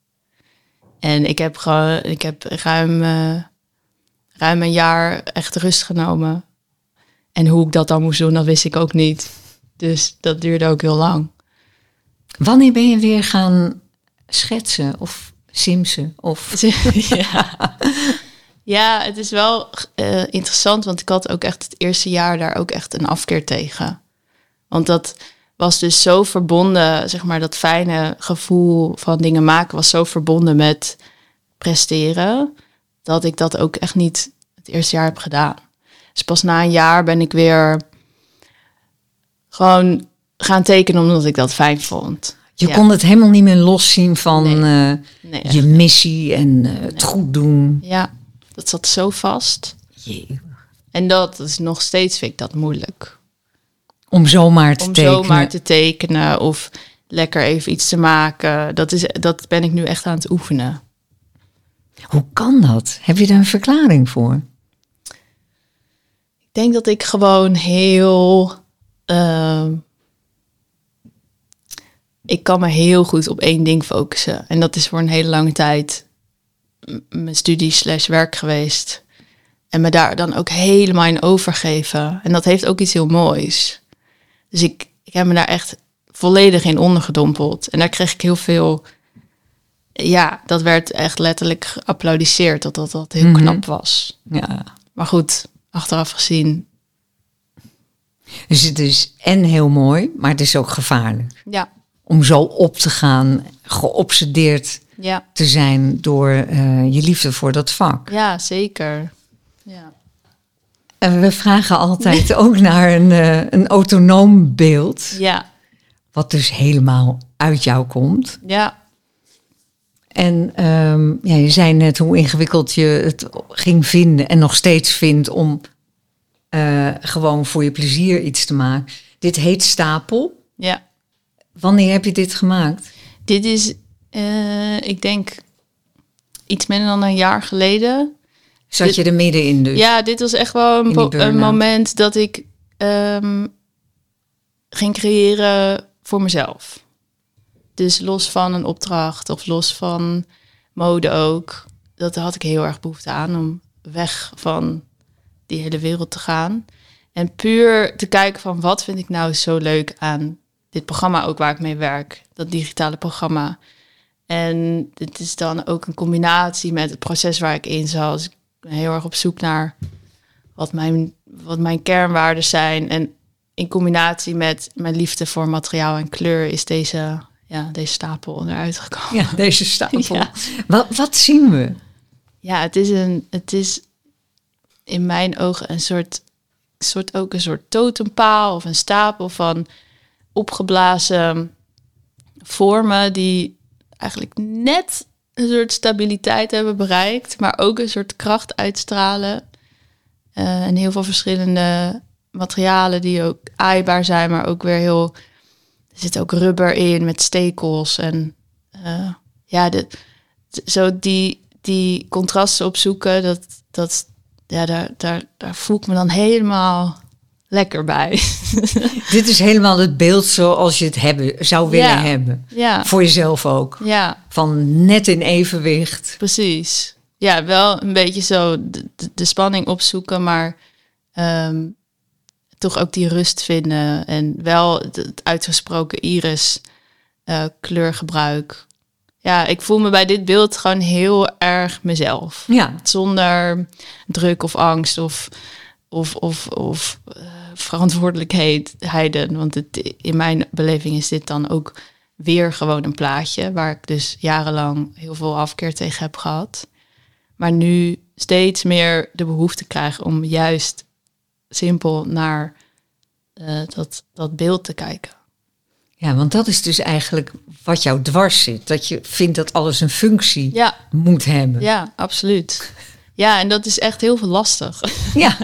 En ik heb gewoon, ik heb ruim, eh, ruim een jaar echt rust genomen. En hoe ik dat dan moest doen, dat wist ik ook niet. Dus dat duurde ook heel lang. wanneer ben je weer gaan schetsen of simsen? Of... <laughs> ja. ja, het is wel eh, interessant, want ik had ook echt het eerste jaar daar ook echt een afkeer tegen. Want dat was dus zo verbonden, zeg maar, dat fijne gevoel van dingen maken was zo verbonden met presteren, dat ik dat ook echt niet het eerste jaar heb gedaan. Dus pas na een jaar ben ik weer gewoon gaan tekenen omdat ik dat fijn vond. Je Ja. kon het helemaal niet meer loszien van Nee. eh, Nee, je missie en eh, het goed doen. Ja, dat zat zo vast. Jee. En dat is nog steeds, vind ik dat moeilijk. Om zomaar te Om tekenen. zomaar te tekenen of lekker even iets te maken. Dat, is, dat ben ik nu echt aan het oefenen. Hoe kan dat? Heb je daar een verklaring voor? Ik denk dat ik gewoon heel... ehm, ik kan me heel goed op één ding focussen. En dat is voor een hele lange tijd mijn studie slash werk geweest. En me daar dan ook helemaal in overgeven. En dat heeft ook iets heel moois. Dus ik, ik heb me daar echt volledig in ondergedompeld. En daar kreeg ik heel veel... Ja, dat werd echt letterlijk geapplaudisseerd. Dat dat, dat heel Mhm. knap was. Ja. Maar goed, achteraf gezien... Dus het is en heel mooi, maar het is ook gevaarlijk. Ja, Om zo op te gaan, geobsedeerd ja, te zijn door eh, je liefde voor dat vak. ja zeker. En we vragen altijd <laughs> ook naar een, eh, een autonoom beeld, Ja, wat dus helemaal uit jou komt. ja, En ehm, ja, je zei net hoe ingewikkeld je het ging vinden en nog steeds vindt om eh, gewoon voor je plezier iets te maken. Dit heet Stapel. ja. Wanneer heb je dit gemaakt? Dit is, eh, ik denk, iets minder dan een jaar geleden. Zat Dit- je er middenin dus? Ja, dit was echt wel een, moment dat ik... eh, ehm, ging creëren voor mezelf. Dus los van een opdracht of los van mode ook. Dat had ik heel erg behoefte aan om weg van die hele wereld te gaan. En puur te kijken van wat vind ik nou zo leuk aan dit programma ook waar ik mee werk. Dat digitale programma. En dit is dan ook een combinatie met het proces waar ik in zat. Dus ik heel erg op zoek naar wat mijn, wat mijn kernwaarden zijn. En in combinatie met mijn liefde voor materiaal en kleur is deze, ja, deze stapel eruit gekomen. Ja, deze stapel. <laughs> Ja. Wat, wat zien we? Ja, het is, een, het is in mijn ogen een soort, soort ook een soort totempaal of een stapel van opgeblazen vormen die eigenlijk net een soort stabiliteit hebben bereikt, maar ook een soort kracht uitstralen. Eh, en heel veel verschillende materialen die ook aaibaar zijn, maar ook weer heel. Er zit ook rubber in met stekels en eh, ja, de, zo die, die contrasten opzoeken, dat, dat, ja, daar, daar, daar voel ik me dan helemaal lekker bij. <laughs> Dit is helemaal het beeld zoals je het hebben, zou willen Ja. hebben. ja, Voor jezelf ook. ja, Van net in evenwicht. precies. Ja, wel een beetje zo de, spanning opzoeken, maar ehm, toch ook die rust vinden. En wel het, uitgesproken iris eh, kleurgebruik. Ja, ik voel me bij dit beeld gewoon heel erg mezelf. Ja, zonder druk of angst of, of, of, of eh, verantwoordelijkheden. Want het, in mijn beleving is dit dan ook weer gewoon een plaatje waar ik dus jarenlang heel veel afkeer tegen heb gehad. Maar nu steeds meer de behoefte krijg om juist simpel naar eh, dat, dat beeld te kijken. ja, want dat is dus eigenlijk wat jou dwars zit. Dat je vindt dat alles een functie Ja, moet hebben. ja, absoluut. Ja, en dat is echt heel veel lastig. <laughs> Ja.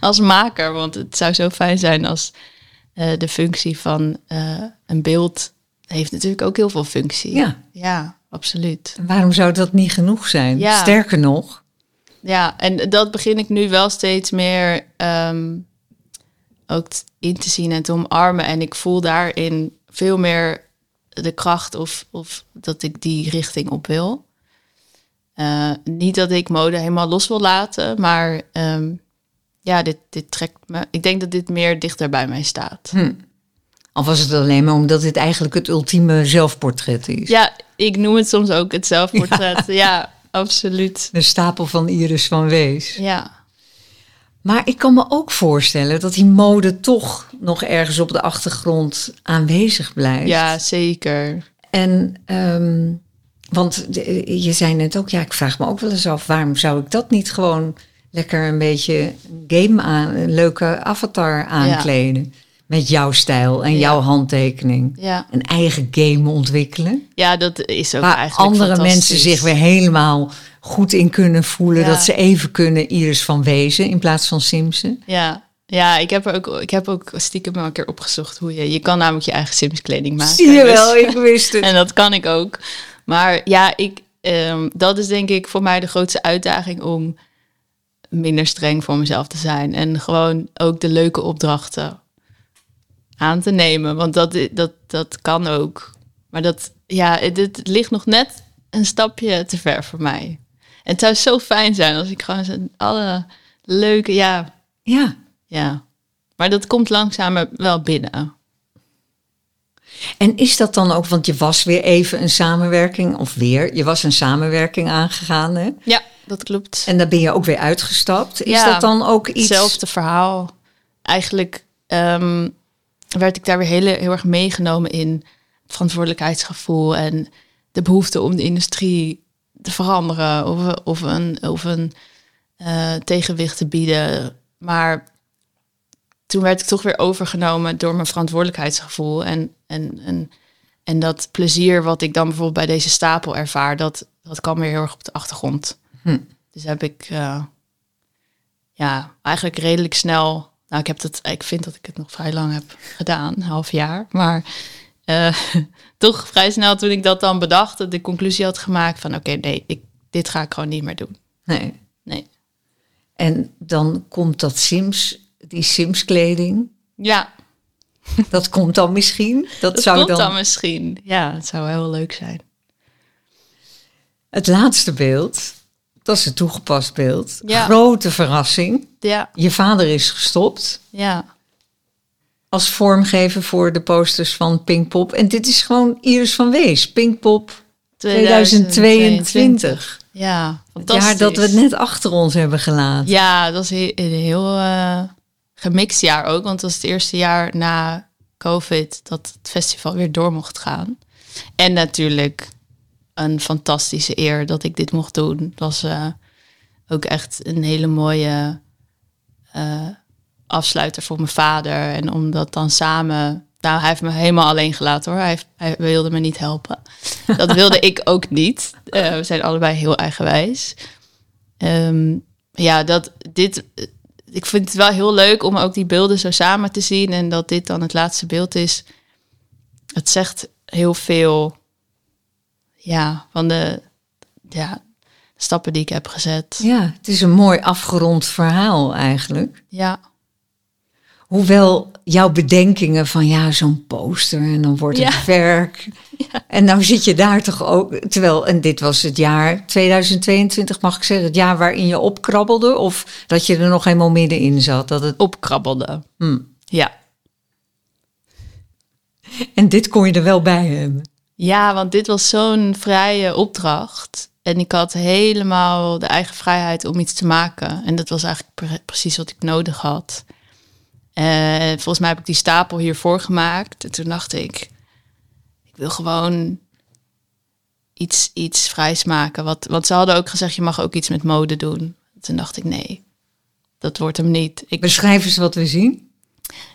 als maker. Want het zou zo fijn zijn als eh, de functie van eh, een beeld heeft natuurlijk ook heel veel functie. ja. ja absoluut. En Waarom zou dat niet genoeg zijn? Ja. Sterker nog, Ja, en dat begin ik nu wel steeds meer ehm, ook in te zien en te omarmen. En ik voel daarin veel meer de kracht of, of dat ik die richting op wil. Eh, niet dat ik mode helemaal los wil laten, maar ehm, ja, dit, dit trekt me. Ik denk dat dit meer dichter bij mij staat. hm. al was het alleen maar omdat dit eigenlijk het ultieme zelfportret is. Ja, ik noem het soms ook het zelfportret. Ja, absoluut. De stapel van Iris van Wees. Ja, Maar ik kan me ook voorstellen dat die mode toch nog ergens op de achtergrond aanwezig blijft. ja zeker. En, ehm, want je zei net ook, ja, ik vraag me ook wel eens af, waarom zou ik dat niet gewoon lekker een beetje game aan, een leuke avatar aankleden? Met jouw stijl en Ja. jouw handtekening. Ja, Een eigen game ontwikkelen. ja dat is ook Waar eigenlijk andere mensen zich weer helemaal goed in kunnen voelen. Dat ze even kunnen Iris van Wezen in plaats van Simpson. Ja, ja ik, heb er ook, ik heb ook stiekem wel een keer opgezocht hoe je... Je kan namelijk je eigen Sims kleding maken. Zie je dus- wel, ik wist het. <laughs> En dat kan ik ook. Maar ja, ik, ehm, dat is denk ik voor mij de grootste uitdaging om minder streng voor mezelf te zijn. En gewoon ook de leuke opdrachten aan te nemen. Want dat, dat, dat kan ook. Maar dat, ja, het, het ligt nog net een stapje te ver voor mij. En het zou zo fijn zijn als ik gewoon alle leuke, ja, Ja. ja. Maar dat komt langzaam wel binnen. En is dat dan ook, want je was weer even een samenwerking, of weer, je was een samenwerking aangegaan, hè? Ja, dat klopt. En daar ben je ook weer uitgestapt. Is Ja, dat dan ook iets... Hetzelfde verhaal. Eigenlijk ehm, werd ik daar weer heel, heel erg meegenomen in het verantwoordelijkheidsgevoel en de behoefte om de industrie te veranderen of, of een, of een eh, tegenwicht te bieden. Maar toen werd ik toch weer overgenomen door mijn verantwoordelijkheidsgevoel en, en, en, en dat plezier wat ik dan bijvoorbeeld bij deze stapel ervaar, dat, dat kwam weer heel erg op de achtergrond. Hm. Dus heb ik eh, ja, eigenlijk redelijk snel. Nou, ik heb dat. Ik vind dat ik het nog vrij lang heb gedaan, een half jaar. Maar eh, <laughs> toch vrij snel toen ik dat dan bedacht, de conclusie had gemaakt van oké, nee, ik, dit ga ik gewoon niet meer doen. Nee. Nee. En dan komt dat Sims, die Sims kleding. Ja, Dat komt dan misschien. Dat, dat zou komt dan... dan misschien. Ja, het zou heel leuk zijn. Het laatste beeld, dat is een toegepast beeld. Ja. Grote verrassing. Ja, Je vader is gestopt ja. als vormgever voor de posters van Pinkpop. En dit is gewoon Iris van Wees, Pinkpop 2022. Ja, Het fantastisch. jaar dat we het net achter ons hebben gelaten. Ja, dat een heel eh, gemixt jaar ook. Want het was het eerste jaar na COVID dat het festival weer door mocht gaan. En natuurlijk een fantastische eer dat ik dit mocht doen. Het was eh, ook echt een hele mooie eh, afsluiter voor mijn vader. En om dat dan samen... Nou, hij heeft me helemaal alleen gelaten hoor. Hij, heeft- hij wilde me niet helpen. Dat wilde ik ook niet. Eh, we zijn allebei heel eigenwijs. Ehm, ja, dat dit. Ik vind het wel heel leuk om ook die beelden zo samen te zien. En dat dit dan het laatste beeld is. Het zegt heel veel. Ja, van de ja, stappen die ik heb gezet. Ja, het is een mooi afgerond verhaal eigenlijk. Ja, Hoewel jouw bedenkingen van ja, zo'n poster en dan wordt het Ja. werk. <laughs> En nou zit je daar toch ook, terwijl, en dit was het jaar 2022, mag ik zeggen, het jaar waarin je opkrabbelde of dat je er nog helemaal middenin zat. Dat het, opkrabbelde. hm. Ja. En dit kon je er wel bij hebben. Ja, want dit was zo'n vrije opdracht. En ik had helemaal de eigen vrijheid om iets te maken. En dat was eigenlijk pre- precies wat ik nodig had. En volgens mij heb ik die stapel hiervoor gemaakt. En toen dacht ik, ik wil gewoon iets, iets vrijs maken. Wat, want ze hadden ook gezegd, je mag ook iets met mode doen. Toen dacht ik, nee, dat wordt hem niet. Ik, Beschrijf eens wat we zien.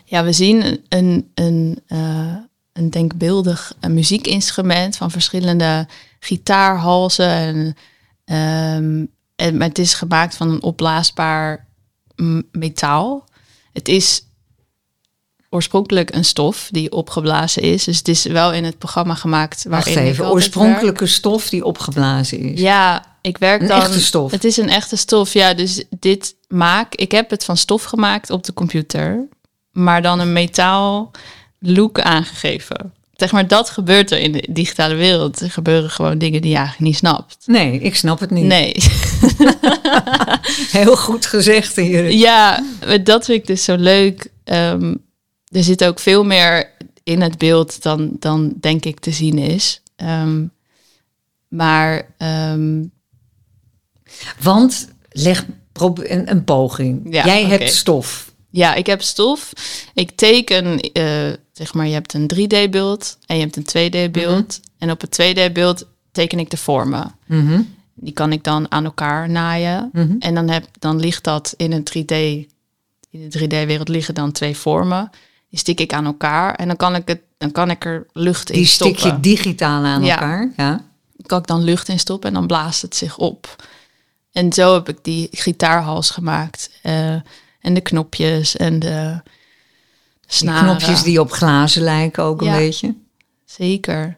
ja, we zien een, een, een, eh, een denkbeeldig eh, muziekinstrument van verschillende gitaarhalzen. En, ehm, en, maar het is gemaakt van een opblaasbaar metaal. Het is oorspronkelijk een stof die opgeblazen is. Dus het is wel in het programma gemaakt Wacht waarin ik even, oorspronkelijke stof die opgeblazen is. ja, ik werk Een dan. echte stof. Het is een echte stof. Ja, dus dit maak. Ik heb het van stof gemaakt op de computer, maar dan een metaal look aangegeven. Zeg maar, dat gebeurt er in de digitale wereld. Er gebeuren gewoon dingen die je eigenlijk niet snapt. Nee, ik snap het niet. Nee. <laughs> Heel goed gezegd hier. ja, dat vind ik dus zo leuk. Ehm, er zit ook veel meer in het beeld dan, dan denk ik te zien is. Ehm, maar ehm, Want leg een, een poging. Ja, Jij hebt stof. Ja, ik heb stof. Ik teken, eh, zeg maar, je hebt een 3D-beeld en je hebt een 2D-beeld. En op het 2D-beeld teken ik de vormen. Mhm. Die kan ik dan aan elkaar naaien. Mhm. En dan, heb, dan ligt dat in een 3D. In de 3D-wereld liggen dan twee vormen. Die stik ik aan elkaar en dan kan ik, het, dan kan ik er lucht in Die stik stoppen. je digitaal aan Ja. elkaar. Ja. kan ik dan lucht in stoppen en dan blaast het zich op. En zo heb ik die gitaarhals gemaakt. Eh, en de knopjes en de Die snaren. knopjes die op glazen lijken ook Ja. een beetje. Zeker.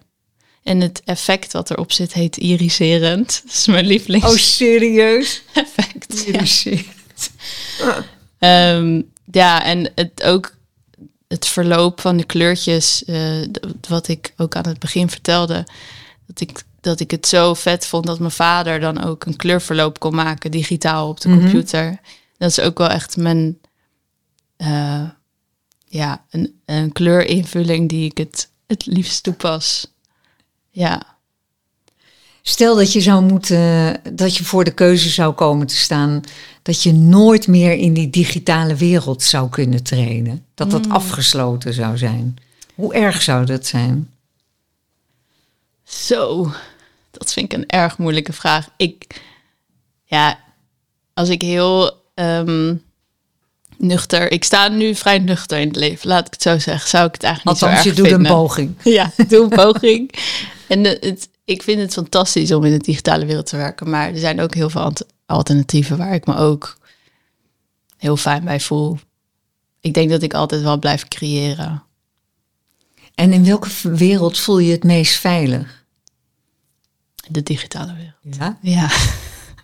En het effect wat erop zit heet iriserend. <laughs> Dat is mijn lievelingseffect. Oh, serieus? <laughs> ja. Irriteert. Ehm, ja, en het ook het verloop van de kleurtjes, eh, wat ik ook aan het begin vertelde, dat ik, dat ik het zo vet vond dat mijn vader dan ook een kleurverloop kon maken digitaal op de Mhm. computer. Dat is ook wel echt mijn, eh, ja, een, een kleurinvulling die ik het, het liefst toepas. Ja. Stel dat je zou moeten, dat je voor de keuze zou komen te staan, dat je nooit meer in die digitale wereld zou kunnen trainen. Dat dat afgesloten zou zijn. Hoe erg zou dat zijn? Zo, dat vind ik een erg moeilijke vraag. Ik, ja, als ik heel ehm, nuchter, ik sta nu vrij nuchter in het leven, laat ik het zo zeggen, zou ik het eigenlijk niet Althans, zo je erg doet vinden. een poging. <laughs> Ja, doe een poging. En de- het, ik vind het fantastisch om in de digitale wereld te werken, maar er zijn ook heel veel alternatieven waar ik me ook heel fijn bij voel. Ik denk dat ik altijd wel blijf creëren. En in welke wereld voel je het meest veilig? De digitale wereld. Ja, Ja.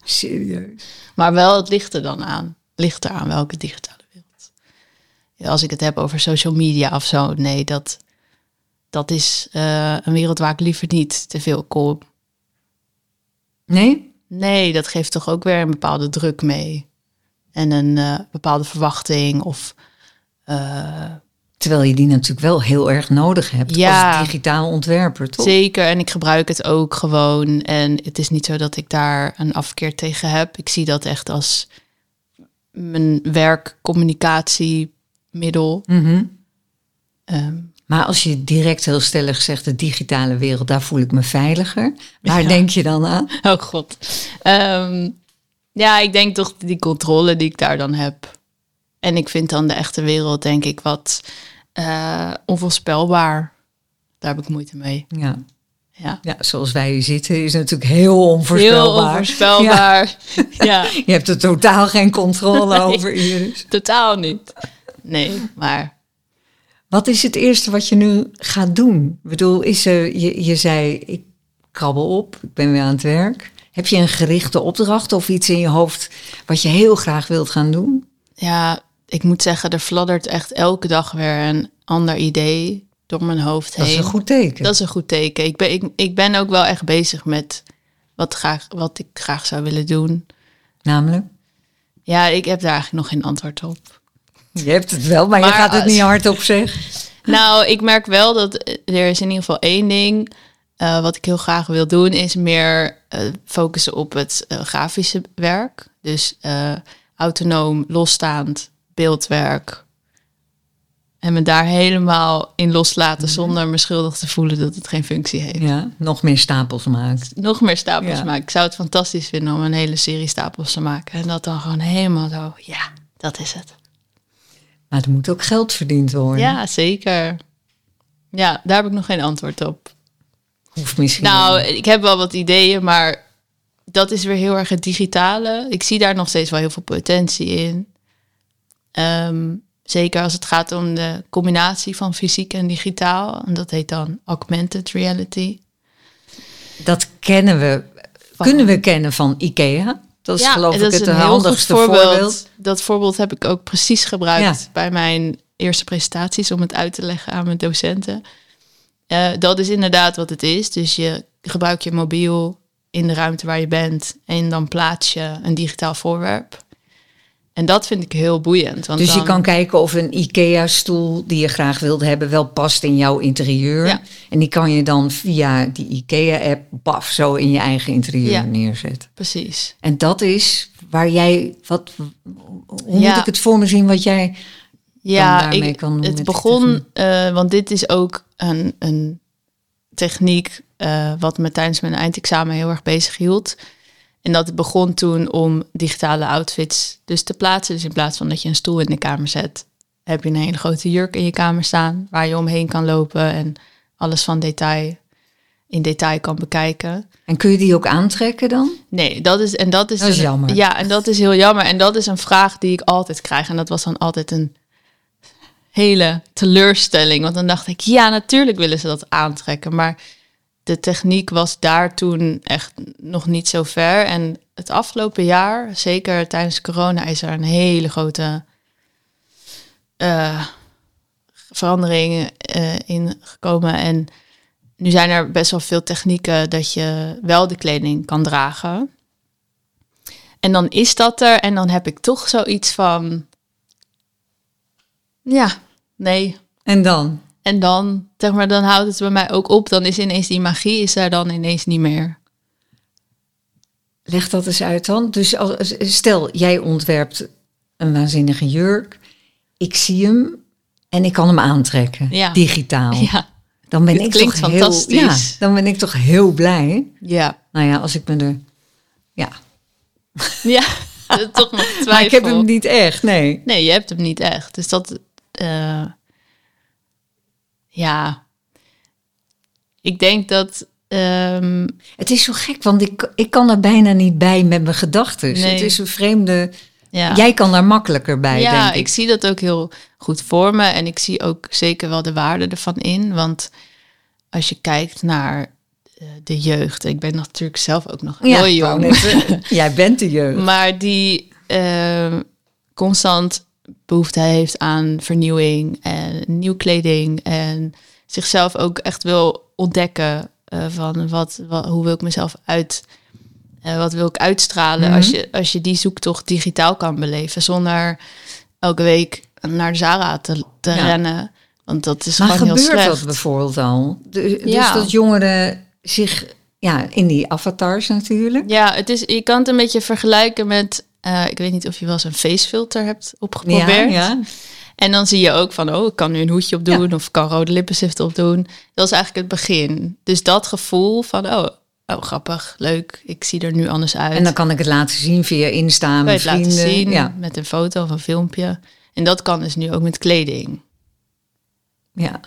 serieus. Maar wel, het ligt er dan aan. Ligt er aan welke digitale wereld. als ik het heb over social media of zo, nee, dat, dat is eh, een wereld waar ik liever niet te veel kom. Nee? Nee, dat geeft toch ook weer een bepaalde druk mee. En een eh, bepaalde verwachting of... eh, Terwijl je die natuurlijk wel heel erg nodig hebt Ja. als digitaal ontwerper, toch? Zeker, en ik gebruik het ook gewoon. En het is niet zo dat ik daar een afkeer tegen heb. Ik zie dat echt als mijn werkcommunicatiemiddel. Mhm. Ehm, Maar als je direct heel stellig zegt, de digitale wereld, daar voel ik me veiliger. Waar Ja. denk je dan aan? oh god. Ehm, ja, ik denk toch die controle die ik daar dan heb. En ik vind dan de echte wereld, denk ik, wat eh, onvoorspelbaar. Daar heb ik moeite mee. Ja. Ja. ja, zoals wij hier zitten is natuurlijk heel onvoorspelbaar. Heel onvoorspelbaar. <laughs> Ja. Je hebt er totaal geen controle Nee. over, Iris. totaal niet. Nee, maar Wat is het eerste wat je nu gaat doen? Ik bedoel, is er, je, je zei, ik krabbel op, ik ben weer aan het werk. Heb je een gerichte opdracht of iets in je hoofd wat je heel graag wilt gaan doen? Ja, ik moet zeggen, er fladdert echt elke dag weer een ander idee door mijn hoofd heen. Dat is een goed teken. Dat is een goed teken. Ik ben, ik, ik ben ook wel echt bezig met wat, graag, wat ik graag zou willen doen. Namelijk, Ja, ik heb daar eigenlijk nog geen antwoord op. je hebt het wel, maar, je gaat het als- niet hardop zeggen. <laughs> Nou, ik merk wel dat er is in ieder geval één ding eh, wat ik heel graag wil doen, is meer eh, focussen op het eh, grafische werk. Dus autonoom, losstaand beeldwerk. En me daar helemaal in loslaten zonder me schuldig te voelen dat het geen functie heeft. Ja, nog meer stapels maakt. Nog meer stapels Ja. maken. Ik zou het fantastisch vinden om een hele serie stapels te maken. En dat dan gewoon helemaal zo, ja, dat is het. Maar er moet ook geld verdiend worden. Ja, zeker. Ja, daar heb ik nog geen antwoord op. Of misschien. Nou, ik heb wel wat ideeën, maar dat is weer heel erg het digitale. Ik zie daar nog steeds wel heel veel potentie in. Ehm, zeker als het gaat om de combinatie van fysiek en digitaal. En dat heet dan augmented reality. dat kennen we, Van- kunnen we kennen van IKEA. Dat is geloof en ik dat is het een heel goed handigste voorbeeld. Dat voorbeeld heb ik ook precies gebruikt Ja. bij mijn eerste presentaties om het uit te leggen aan mijn docenten. Eh, dat is inderdaad wat het is. Dus je gebruikt je mobiel in de ruimte waar je bent en dan plaats je een digitaal voorwerp. En dat vind ik heel boeiend. Want Dus je dan- kan kijken of een IKEA-stoel die je graag wilde hebben wel past in jouw interieur. Ja. En die kan je dan via die IKEA-app baf zo in je eigen interieur Ja. neerzetten. Precies. En dat is waar jij, wat, hoe Ja. moet ik het voor me zien wat jij Ja, daarmee ik, kan doen het begon, eh, want dit is ook een, een techniek eh, wat me tijdens mijn eindexamen heel erg bezig hield. En dat begon toen om digitale outfits dus te plaatsen. Dus in plaats van dat je een stoel in de kamer zet, heb je een hele grote jurk in je kamer staan waar je omheen kan lopen en alles van detail in detail kan bekijken. En kun je die ook aantrekken dan? Nee, dat is en dat is, Dat is een- jammer. Ja, en dat is heel jammer. En dat is een vraag die ik altijd krijg. En dat was dan altijd een hele teleurstelling. Want dan dacht ik, ja, natuurlijk willen ze dat aantrekken. Maar de techniek was daar toen echt nog niet zo ver. En het afgelopen jaar, zeker tijdens corona, is er een hele grote eh, verandering eh, in gekomen. En nu zijn er best wel veel technieken dat je wel de kleding kan dragen. En dan is dat er en dan heb ik toch zoiets van, ja, nee. En dan? En dan, zeg maar, dan houdt het bij mij ook op. Dan is ineens die magie is er dan ineens niet meer. Leg dat eens uit dan. Dus als, stel, jij ontwerpt een waanzinnige jurk. Ik zie hem en ik kan hem aantrekken, Ja. digitaal. <laughs> Ja, Dan ben Dit ik toch fantastisch. Heel, ja, dan ben ik toch heel blij. ja, Nou ja, als ik me er. Ja, <laughs> ja. toch nog twijfel. <laughs> maar ik heb hem niet echt. Nee. Nee, je hebt hem niet echt. Dus dat, eh, ja, ik denk dat, ehm, Het is zo gek, want ik, ik kan er bijna niet bij met mijn gedachten. Nee. Het is een vreemde. ja. Jij kan daar makkelijker bij, ja, denk ik. ik zie dat ook heel goed voor me. En ik zie ook zeker wel de waarde ervan in. Want als je kijkt naar eh, de jeugd. Ik ben natuurlijk zelf ook nog heel jong. net <laughs> jij bent de jeugd. Maar die eh, constant behoefte heeft aan vernieuwing en nieuw kleding. En zichzelf ook echt wil ontdekken uh, van wat, wat, hoe wil ik mezelf uit, uh, wat wil ik uitstralen. als, je, als je die zoektocht digitaal kan beleven zonder elke week naar de Zara te, te rennen. Want dat is maar gewoon heel slecht. gebeurt dat bijvoorbeeld al? De, dus dat jongeren zich ja, in die avatars natuurlijk. Ja, het is, je kan het een beetje vergelijken met, uh, ik weet niet of je wel eens een facefilter hebt opgeprobeerd. Ja, ja. En dan zie je ook van, oh, ik kan nu een hoedje op doen of ik kan rode lippenstift op doen. Dat is eigenlijk het begin. Dus dat gevoel van, oh, oh, grappig, leuk, ik zie er nu anders uit. En dan kan ik het laten zien via Insta, met vrienden. laten zien ja. met een foto of een filmpje. En dat kan dus nu ook met kleding. Ja.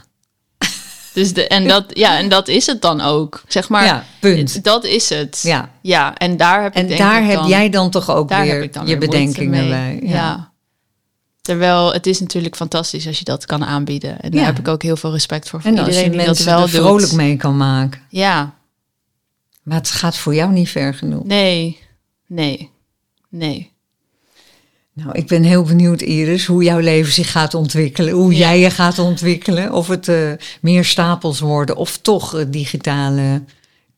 Dus de, en, dat, ja, en dat is het dan ook. Zeg maar, ja, punt. Dat is het. Ja. ja en daar heb, en ik, daar heb jij dan toch ook weer je bedenkingen bij. Ja. ja. Terwijl het is natuurlijk fantastisch als je dat kan aanbieden. En daar heb ik ook heel veel respect voor. voor en iedereen die dat wel vrolijk mee kan maken. Ja. Maar het gaat voor jou niet ver genoeg. Nee, nee, nee. Nou, ik ben heel benieuwd, Iris, hoe jouw leven zich gaat ontwikkelen. Hoe jij je gaat ontwikkelen. Of het uh, meer stapels worden of toch een digitale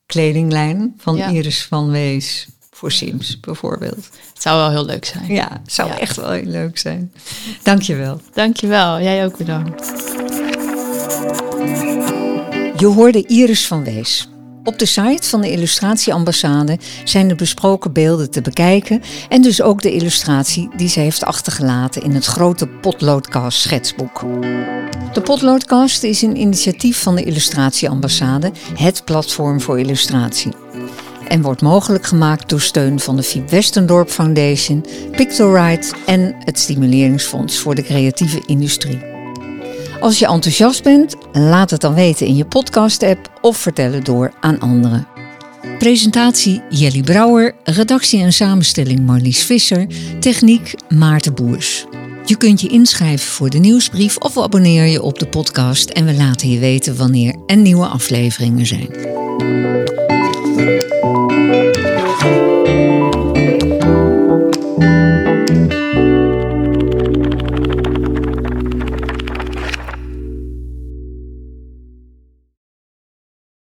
kledinglijn van Iris van Wees voor Sims bijvoorbeeld. Het zou wel heel leuk zijn. Ja, het zou echt wel heel leuk zijn. Dankjewel. Dankjewel. Jij ook bedankt. Je hoorde Iris van Wees. Op de site van de Illustratieambassade zijn de besproken beelden te bekijken en dus ook de illustratie die ze heeft achtergelaten in het grote potloodkast schetsboek. De potloodkast is een initiatief van de Illustratieambassade, het platform voor illustratie. En wordt mogelijk gemaakt door steun van de Fiep Westendorp Foundation, Pictorite en het Stimuleringsfonds voor de creatieve industrie. Als je enthousiast bent, laat het dan weten in je podcast-app of vertel het door aan anderen. Presentatie Jelly Brouwer, redactie en samenstelling Marlies Visser, techniek Maarten Boers. Je kunt je inschrijven voor de nieuwsbrief of abonneer je op de podcast en we laten je weten wanneer er nieuwe afleveringen zijn.